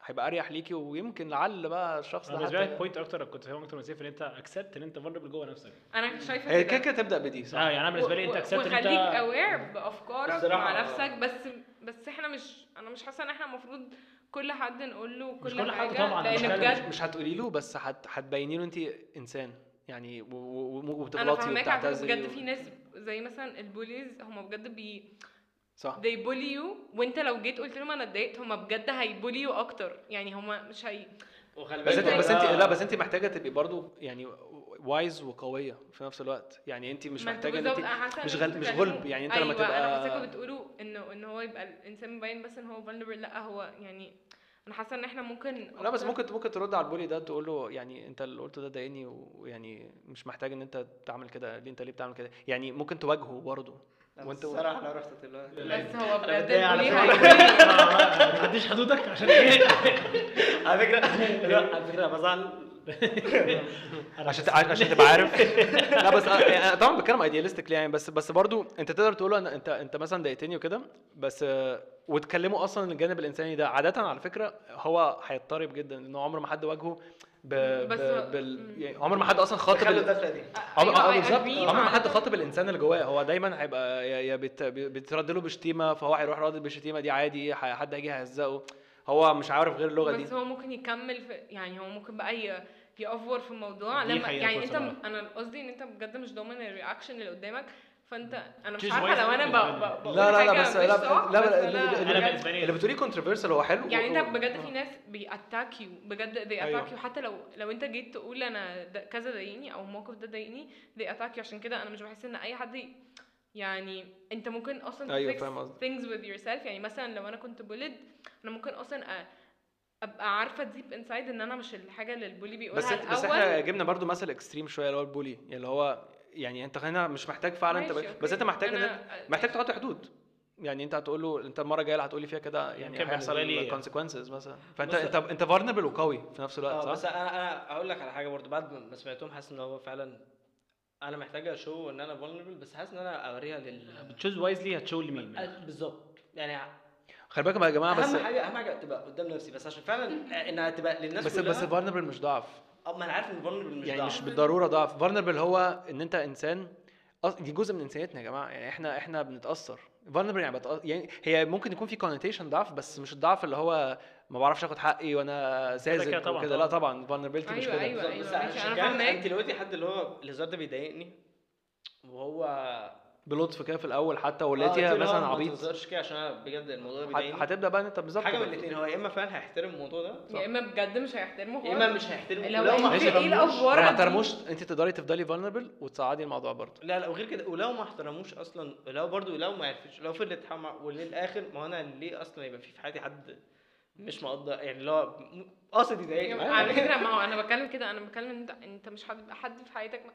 Speaker 1: هيبقى أريح ليكي ويمكن لعل بقى الشخص
Speaker 3: أنا
Speaker 1: ده
Speaker 3: بالنسبة لي
Speaker 1: حتى
Speaker 3: ال point أكتر كنت فاهم أكتر من سيف إن أنت accept إن أنت vulnerable جوه نفسك.
Speaker 2: أنا شايفة
Speaker 1: هي
Speaker 2: كده.
Speaker 1: كده تبدأ بدي صح؟
Speaker 3: آه يعني أنا بالنسبة لي
Speaker 2: أنت
Speaker 3: accept إن
Speaker 2: وخليك أنت aware
Speaker 4: بأفكارك
Speaker 2: مع
Speaker 4: آه.
Speaker 2: نفسك بس بس إحنا مش أنا مش حاسة إن إحنا المفروض كل حد نقول له كل,
Speaker 3: مش كل حد
Speaker 2: حاجة
Speaker 3: طبعاً، لأن
Speaker 2: بجد
Speaker 1: مش هتقولي له بس هت هتبيني له أنت إنسان يعني
Speaker 2: أنا
Speaker 1: وبتغلطي
Speaker 2: فاهماك
Speaker 1: وبتعتذري
Speaker 2: بجد
Speaker 1: و-
Speaker 2: في ناس زي مثلا ال bullies هم بجد بي
Speaker 1: صح.
Speaker 2: They bully you. وانت لو جيت قلت لهم أنا اتضايقت هم بجد هي bully و أكتر. يعني هم مش هي
Speaker 4: وخلي
Speaker 1: بس انت بس انت لا بس أنت محتاجة تبقي برضو يعني وايز وقوية في نفس الوقت. يعني أنت مش
Speaker 2: محتاجة أنت حاسة
Speaker 1: مش غل- مش غلب، يعني أنت
Speaker 2: أيوة
Speaker 1: لما تبقى-
Speaker 2: أنا حاساكم بتقولوا انه ان هو يبقى الإنسان مبين بس إن هو vulnerable. لأ هو يعني أنا حاسة إن إحنا ممكن
Speaker 1: لا بس ممكن ممكن ترد على البولي ده تقول له يعني أنت اللي قلته ده ضايقني ويعني مش محتاج إن أنت تعمل كده. ليه أنت ليه بتعمل كده؟ يعني ممكن تواجهه برضه وانت-
Speaker 4: الصراحه لو رحت
Speaker 2: بس هو بجد
Speaker 3: ما تعديش حدودك عشان إيه؟
Speaker 4: على فكرة لا على فكرة بزعل.
Speaker 1: عشان عشان تبقى عارف. لا بس أنا- يعني طبعا بتكلم ايديالستيك يعني بس بس برضو أنت تقدر تقول له انت أنت مثلا ضايقتني وكده بس آه، وتكلموا أصلا الجانب الإنساني ده. عادة على فكرة هو هيضطرب جدا لأنه عمر ما حد واجهه. ب...
Speaker 2: بس
Speaker 1: ب... بال... يعني عمر ما حد أصلا خاطب ال...
Speaker 4: دي
Speaker 1: عمر
Speaker 2: أيوة،
Speaker 1: آه،
Speaker 2: I
Speaker 1: بالظبط. عمر ما حد. خاطب الإنسان اللي جواه هو دايما هيبقى يا يا بت... بترد له بشتيمة فهو هيروح رادد بالشتيمه دي عادي حد هيجي هيهزقه هو مش عارف غير اللغة دي.
Speaker 2: بس هو ممكن يكمل في يعني هو ممكن بقى ي- يأفور في الموضوع. لما يعني
Speaker 3: أنت.
Speaker 2: أنا قصدي إن أنت بجد مش ضامن ال reaction اللي قدامك. فانت أنا مش عارفة لو
Speaker 3: أنا.
Speaker 2: ب- بقول
Speaker 1: لا لا لا بس لا لا
Speaker 2: بس
Speaker 1: لا
Speaker 2: أنا
Speaker 1: اللي-
Speaker 3: أنا
Speaker 1: اللي
Speaker 3: بالنسبة لي-
Speaker 1: اللي بتقوليه controversial هو حلو
Speaker 2: يعني انت بجد في ناس بي attack you بجد they
Speaker 1: أيوة.
Speaker 2: attack you. حتى لو لو انت جيت تقول أنا كذا ضايقني أو الموقف ده ضايقني they attack you. عشان كده أنا مش بحس إن أي حد يعني أنت ممكن أصلا
Speaker 1: أيوة،
Speaker 2: fix
Speaker 1: فاهم
Speaker 2: things with yourself. يعني مثلا لو أنا كنت bullied أنا ممكن أصلا أ- أبقى عارفة deep inside إن أنا مش الحاجة اللي ال bully بيقولها
Speaker 1: بس
Speaker 2: الأول
Speaker 1: بس إحنا جبنا برضو مثل extreme شوية اللي هو ال bully يعني اللي هو يعني انت هنا مش محتاج فعلا انت بس. انت محتاج
Speaker 2: أنا-
Speaker 1: محتاج تحط حدود. يعني انت هتقول له انت المرة الجاية اللي هتقول لي فيها كده يعني هيحصل
Speaker 3: لي-
Speaker 1: consequences مثلا. فانت انت انت vulnerable وقوي في نفس الوقت
Speaker 4: آه
Speaker 1: صح؟
Speaker 4: بس أنا أنا أقول لك على حاجة برضو. بعد ما سمعتهم حاسس إن هو فعلا أنا محتاج أشو إن أنا vulnerable بس حاسس إن أنا أوريها لل
Speaker 3: بتشوز وايزلي هتشو لمين
Speaker 4: أ- بالظبط. يعني
Speaker 1: خلي بالكم يا جماعة بس
Speaker 4: اهم حاجة أهم حاجة تبقى قدام نفسي بس عشان فعلا إنها تبقى للناس
Speaker 1: بس
Speaker 4: كلها.
Speaker 1: بس vulnerable مش ضعف.
Speaker 4: آه ما أنا عارف إن vulnerable مش
Speaker 1: يعني
Speaker 4: ضعف.
Speaker 1: مش بالضرورة ضعف. Vulnerable هو إن أنت إنسان دي جزء من إنسانيتنا يا جماعة. يعني إحنا إحنا بنتأثر. Vulnerable يعني, بتأ... يعني هي ممكن يكون في connotation ضعف بس مش الضعف اللي هو ما بعرفش آخد حقي وأنا ساذج وكده. لا طبعا مش
Speaker 2: أيوة،
Speaker 1: كده.
Speaker 2: أيوة.
Speaker 4: بالظبط، بس كده
Speaker 2: فاهماك.
Speaker 4: أنت لو قلتي حد اللي هو الهزار ده بيضايقني وهو
Speaker 1: بلطف كده في الأول حتى
Speaker 4: آه،
Speaker 1: ولقيتيها
Speaker 4: له
Speaker 1: مثلا
Speaker 4: ما
Speaker 1: عبيط؟
Speaker 4: تهزرش كده عشان أنا بجد الموضوع ده بيضايقني.
Speaker 1: هتبدأ بقى أنت بالظبط
Speaker 4: حاجة من. الاثنين هو يا إما فعلا هيحترم الموضوع ده
Speaker 2: يا إما بجد مش هيحترمه
Speaker 4: يا إما مش هيحترم
Speaker 2: لو
Speaker 4: ما
Speaker 2: إيه
Speaker 4: احترموش.
Speaker 2: الافوار
Speaker 1: لو ما؟ احترموش. أنت تقدري تفضلي vulnerable وتصعدي الموضوع برضه.
Speaker 4: لا لا وغير كده ولو ما احترموش أصلا لو برضو لو ما عرفش لو فضلت حما وللآخر ما هو أنا ليه أصلا يبقى في في حياتي حد مش مقدر؟ يعني اللي هو قاصد يضايقني.
Speaker 2: على فكرة ما هو أنا بتكلم كده أنا بتكلم أنت أنت مش هتبقى حد في حياتك ما-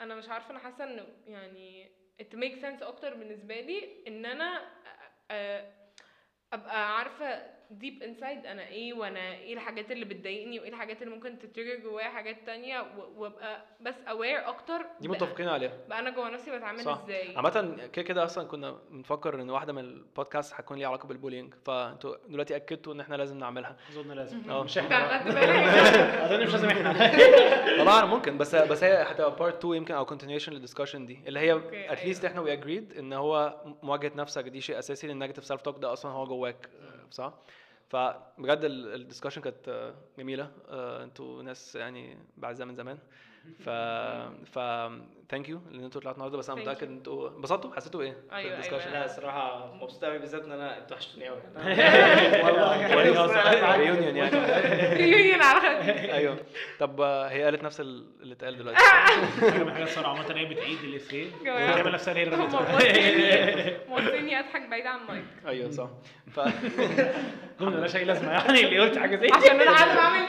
Speaker 2: أنا مش عارفة أنا حاسة إنه يعني it makes sense أكتر بالنسبة لي إن أنا أ- أ- أبقى عارفة deep inside أنا إيه وأنا إيه الحاجات اللي بتضايقني وإيه الحاجات اللي ممكن ت trigger جوايا حاجات تانية وأبقى بس aware أكتر
Speaker 1: دي متفقين عليها
Speaker 2: بقى أنا جوا نفسي بتعامل
Speaker 1: صح.
Speaker 2: إزاي
Speaker 1: عامة كده كده أصلا كنا بنفكر إن واحدة من البودكاست هتكون ليها علاقة بال bullying فأنتوا دلوقتي أكدتوا إن إحنا لازم نعملها
Speaker 3: أظن لازم
Speaker 1: أه.
Speaker 3: مش
Speaker 2: إحنا؟
Speaker 3: أظن مش لازم
Speaker 1: إحنا أنا ممكن بس بس هي هتبقى part 2 يمكن أو continuation لل discussion دي اللي هي
Speaker 2: at
Speaker 1: least
Speaker 2: أيوة.
Speaker 1: إحنا we agreed إن هو مواجهة نفسك دي شيء أساسي لأن ال negative self talk ده أصلا هو جواك صح؟ فبجد ال discussion كانت جميلة. آه، أنتوا ناس يعني بعزها من زمان. ف ف thank you ان أنتوا طلعتوا النهارده. بس
Speaker 2: أنا
Speaker 1: متأكد ان أنتوا انبسطتوا؟ حسيتوا إيه
Speaker 2: أيوة،؟ أيوة.
Speaker 4: لا الصراحة مبسوط قوي بالذات إن أنا أنتوا وحشتوني قوي
Speaker 1: reunion يعني.
Speaker 2: reunion على خد
Speaker 1: أيوه. طب هي قالت نفس ال- اللي اتقال دلوقتي.
Speaker 3: حاجة من الحاجات الصراحة عامة هي بتعيد الافيه. بتعمل نفسها هي اللي.
Speaker 2: موصلني أضحك بعيد عن المايك.
Speaker 1: أيوه صح. ف
Speaker 3: جمله ملهاش أي لازمة يعني اللي قلت حاجة زي
Speaker 2: عشان أنا عارفه اعمل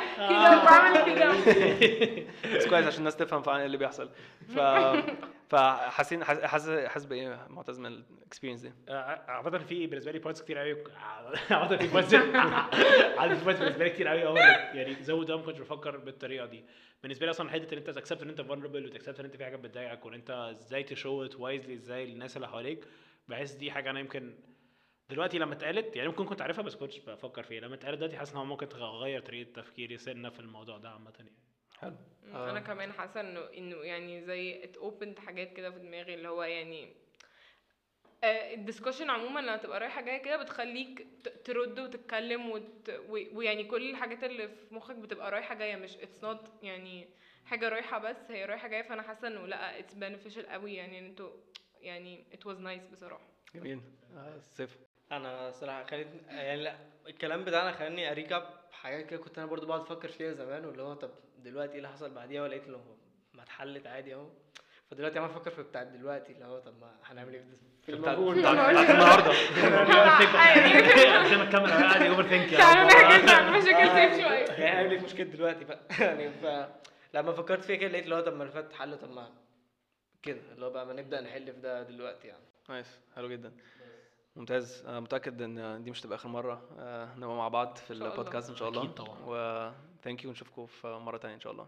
Speaker 1: بس كويس عشان الناس تفهم فعلا إيه اللي بيحصل. ف فحاسين حاسس حاسس بإيه معتز من ال experience دي؟
Speaker 3: آه، عامة في بالنسبة لي parts كتير قوي عامة في parts عامة في parts بالنسبة لي كتير قوي أول يعني زود ده ما كنتش بفكر بالطريقة دي. بالنسبة لي أصلا حتة إن أنت ت accept إن أنت vulnerable وت accept إن أنت في حاجة بتضايقك وإن أنت إزاي ت show it wisely إزاي للناس اللي حواليك بحس دي حاجة أنا يمكن دلوقتي لما اتقالت يعني ممكن كنت عارفها بس كنتش بفكر فيها. لما اتقالت دلوقتي حاسس إن هو ممكن تغير طريقة تفكيري سنة في الموضوع ده عامة يعني.
Speaker 1: حلو. آه.
Speaker 2: أنا كمان حاسة انه إنه يعني زي it opened حاجات كده في دماغي اللي هو يعني ال discussion عموما لما تبقى رايحة جاية كده بتخليك ت- ترد وتتكلم وت... و- ويعني كل الحاجات اللي في مخك بتبقى رايحة جاية. مش it's not يعني حاجة رايحة بس هي رايحة جاية. فأنا حاسة إنه لأ it's beneficial قوي يعني. إن أنتوا يعني it was nice بصراحة.
Speaker 1: جميل. آه، سيف
Speaker 4: أنا صراحة خليت يعني لا الكلام بتاعنا خلاني أ recap حاجات كده كنت أنا برضو بقعد أفكر فيها زمان واللي هو طب دلوقتي إيه اللي حصل بعديها؟ ولقيت اللي هو ما اتحلت عادي اهو. فدلوقتي عمال أفكر في بتاع دلوقتي اللي هو طب ما هنعمل إيه في
Speaker 1: بتاع- النهارده.
Speaker 3: قدام الكاميرا قاعد overthink
Speaker 2: تعالوا نحكي عن مشاكل سيف شوية.
Speaker 4: يعني هنعمل إيه في مشكلة دلوقتي بقى. يعني ف لما فكرت فيها كده لقيت اللي هو طب ما اللي فات حل طب ما كده. اللي هو بقى ما نبدأ نحل في ده دلوقتي يعني.
Speaker 1: nice. حلو جدا. ممتاز أنا متأكد إن دي مش تبقى آخر مرة آه، نبقى مع بعض في. البودكاست إن شاء الله
Speaker 3: أكيد طبعا.
Speaker 1: و ثانك يو ونشوفكم في مرة تانية إن شاء الله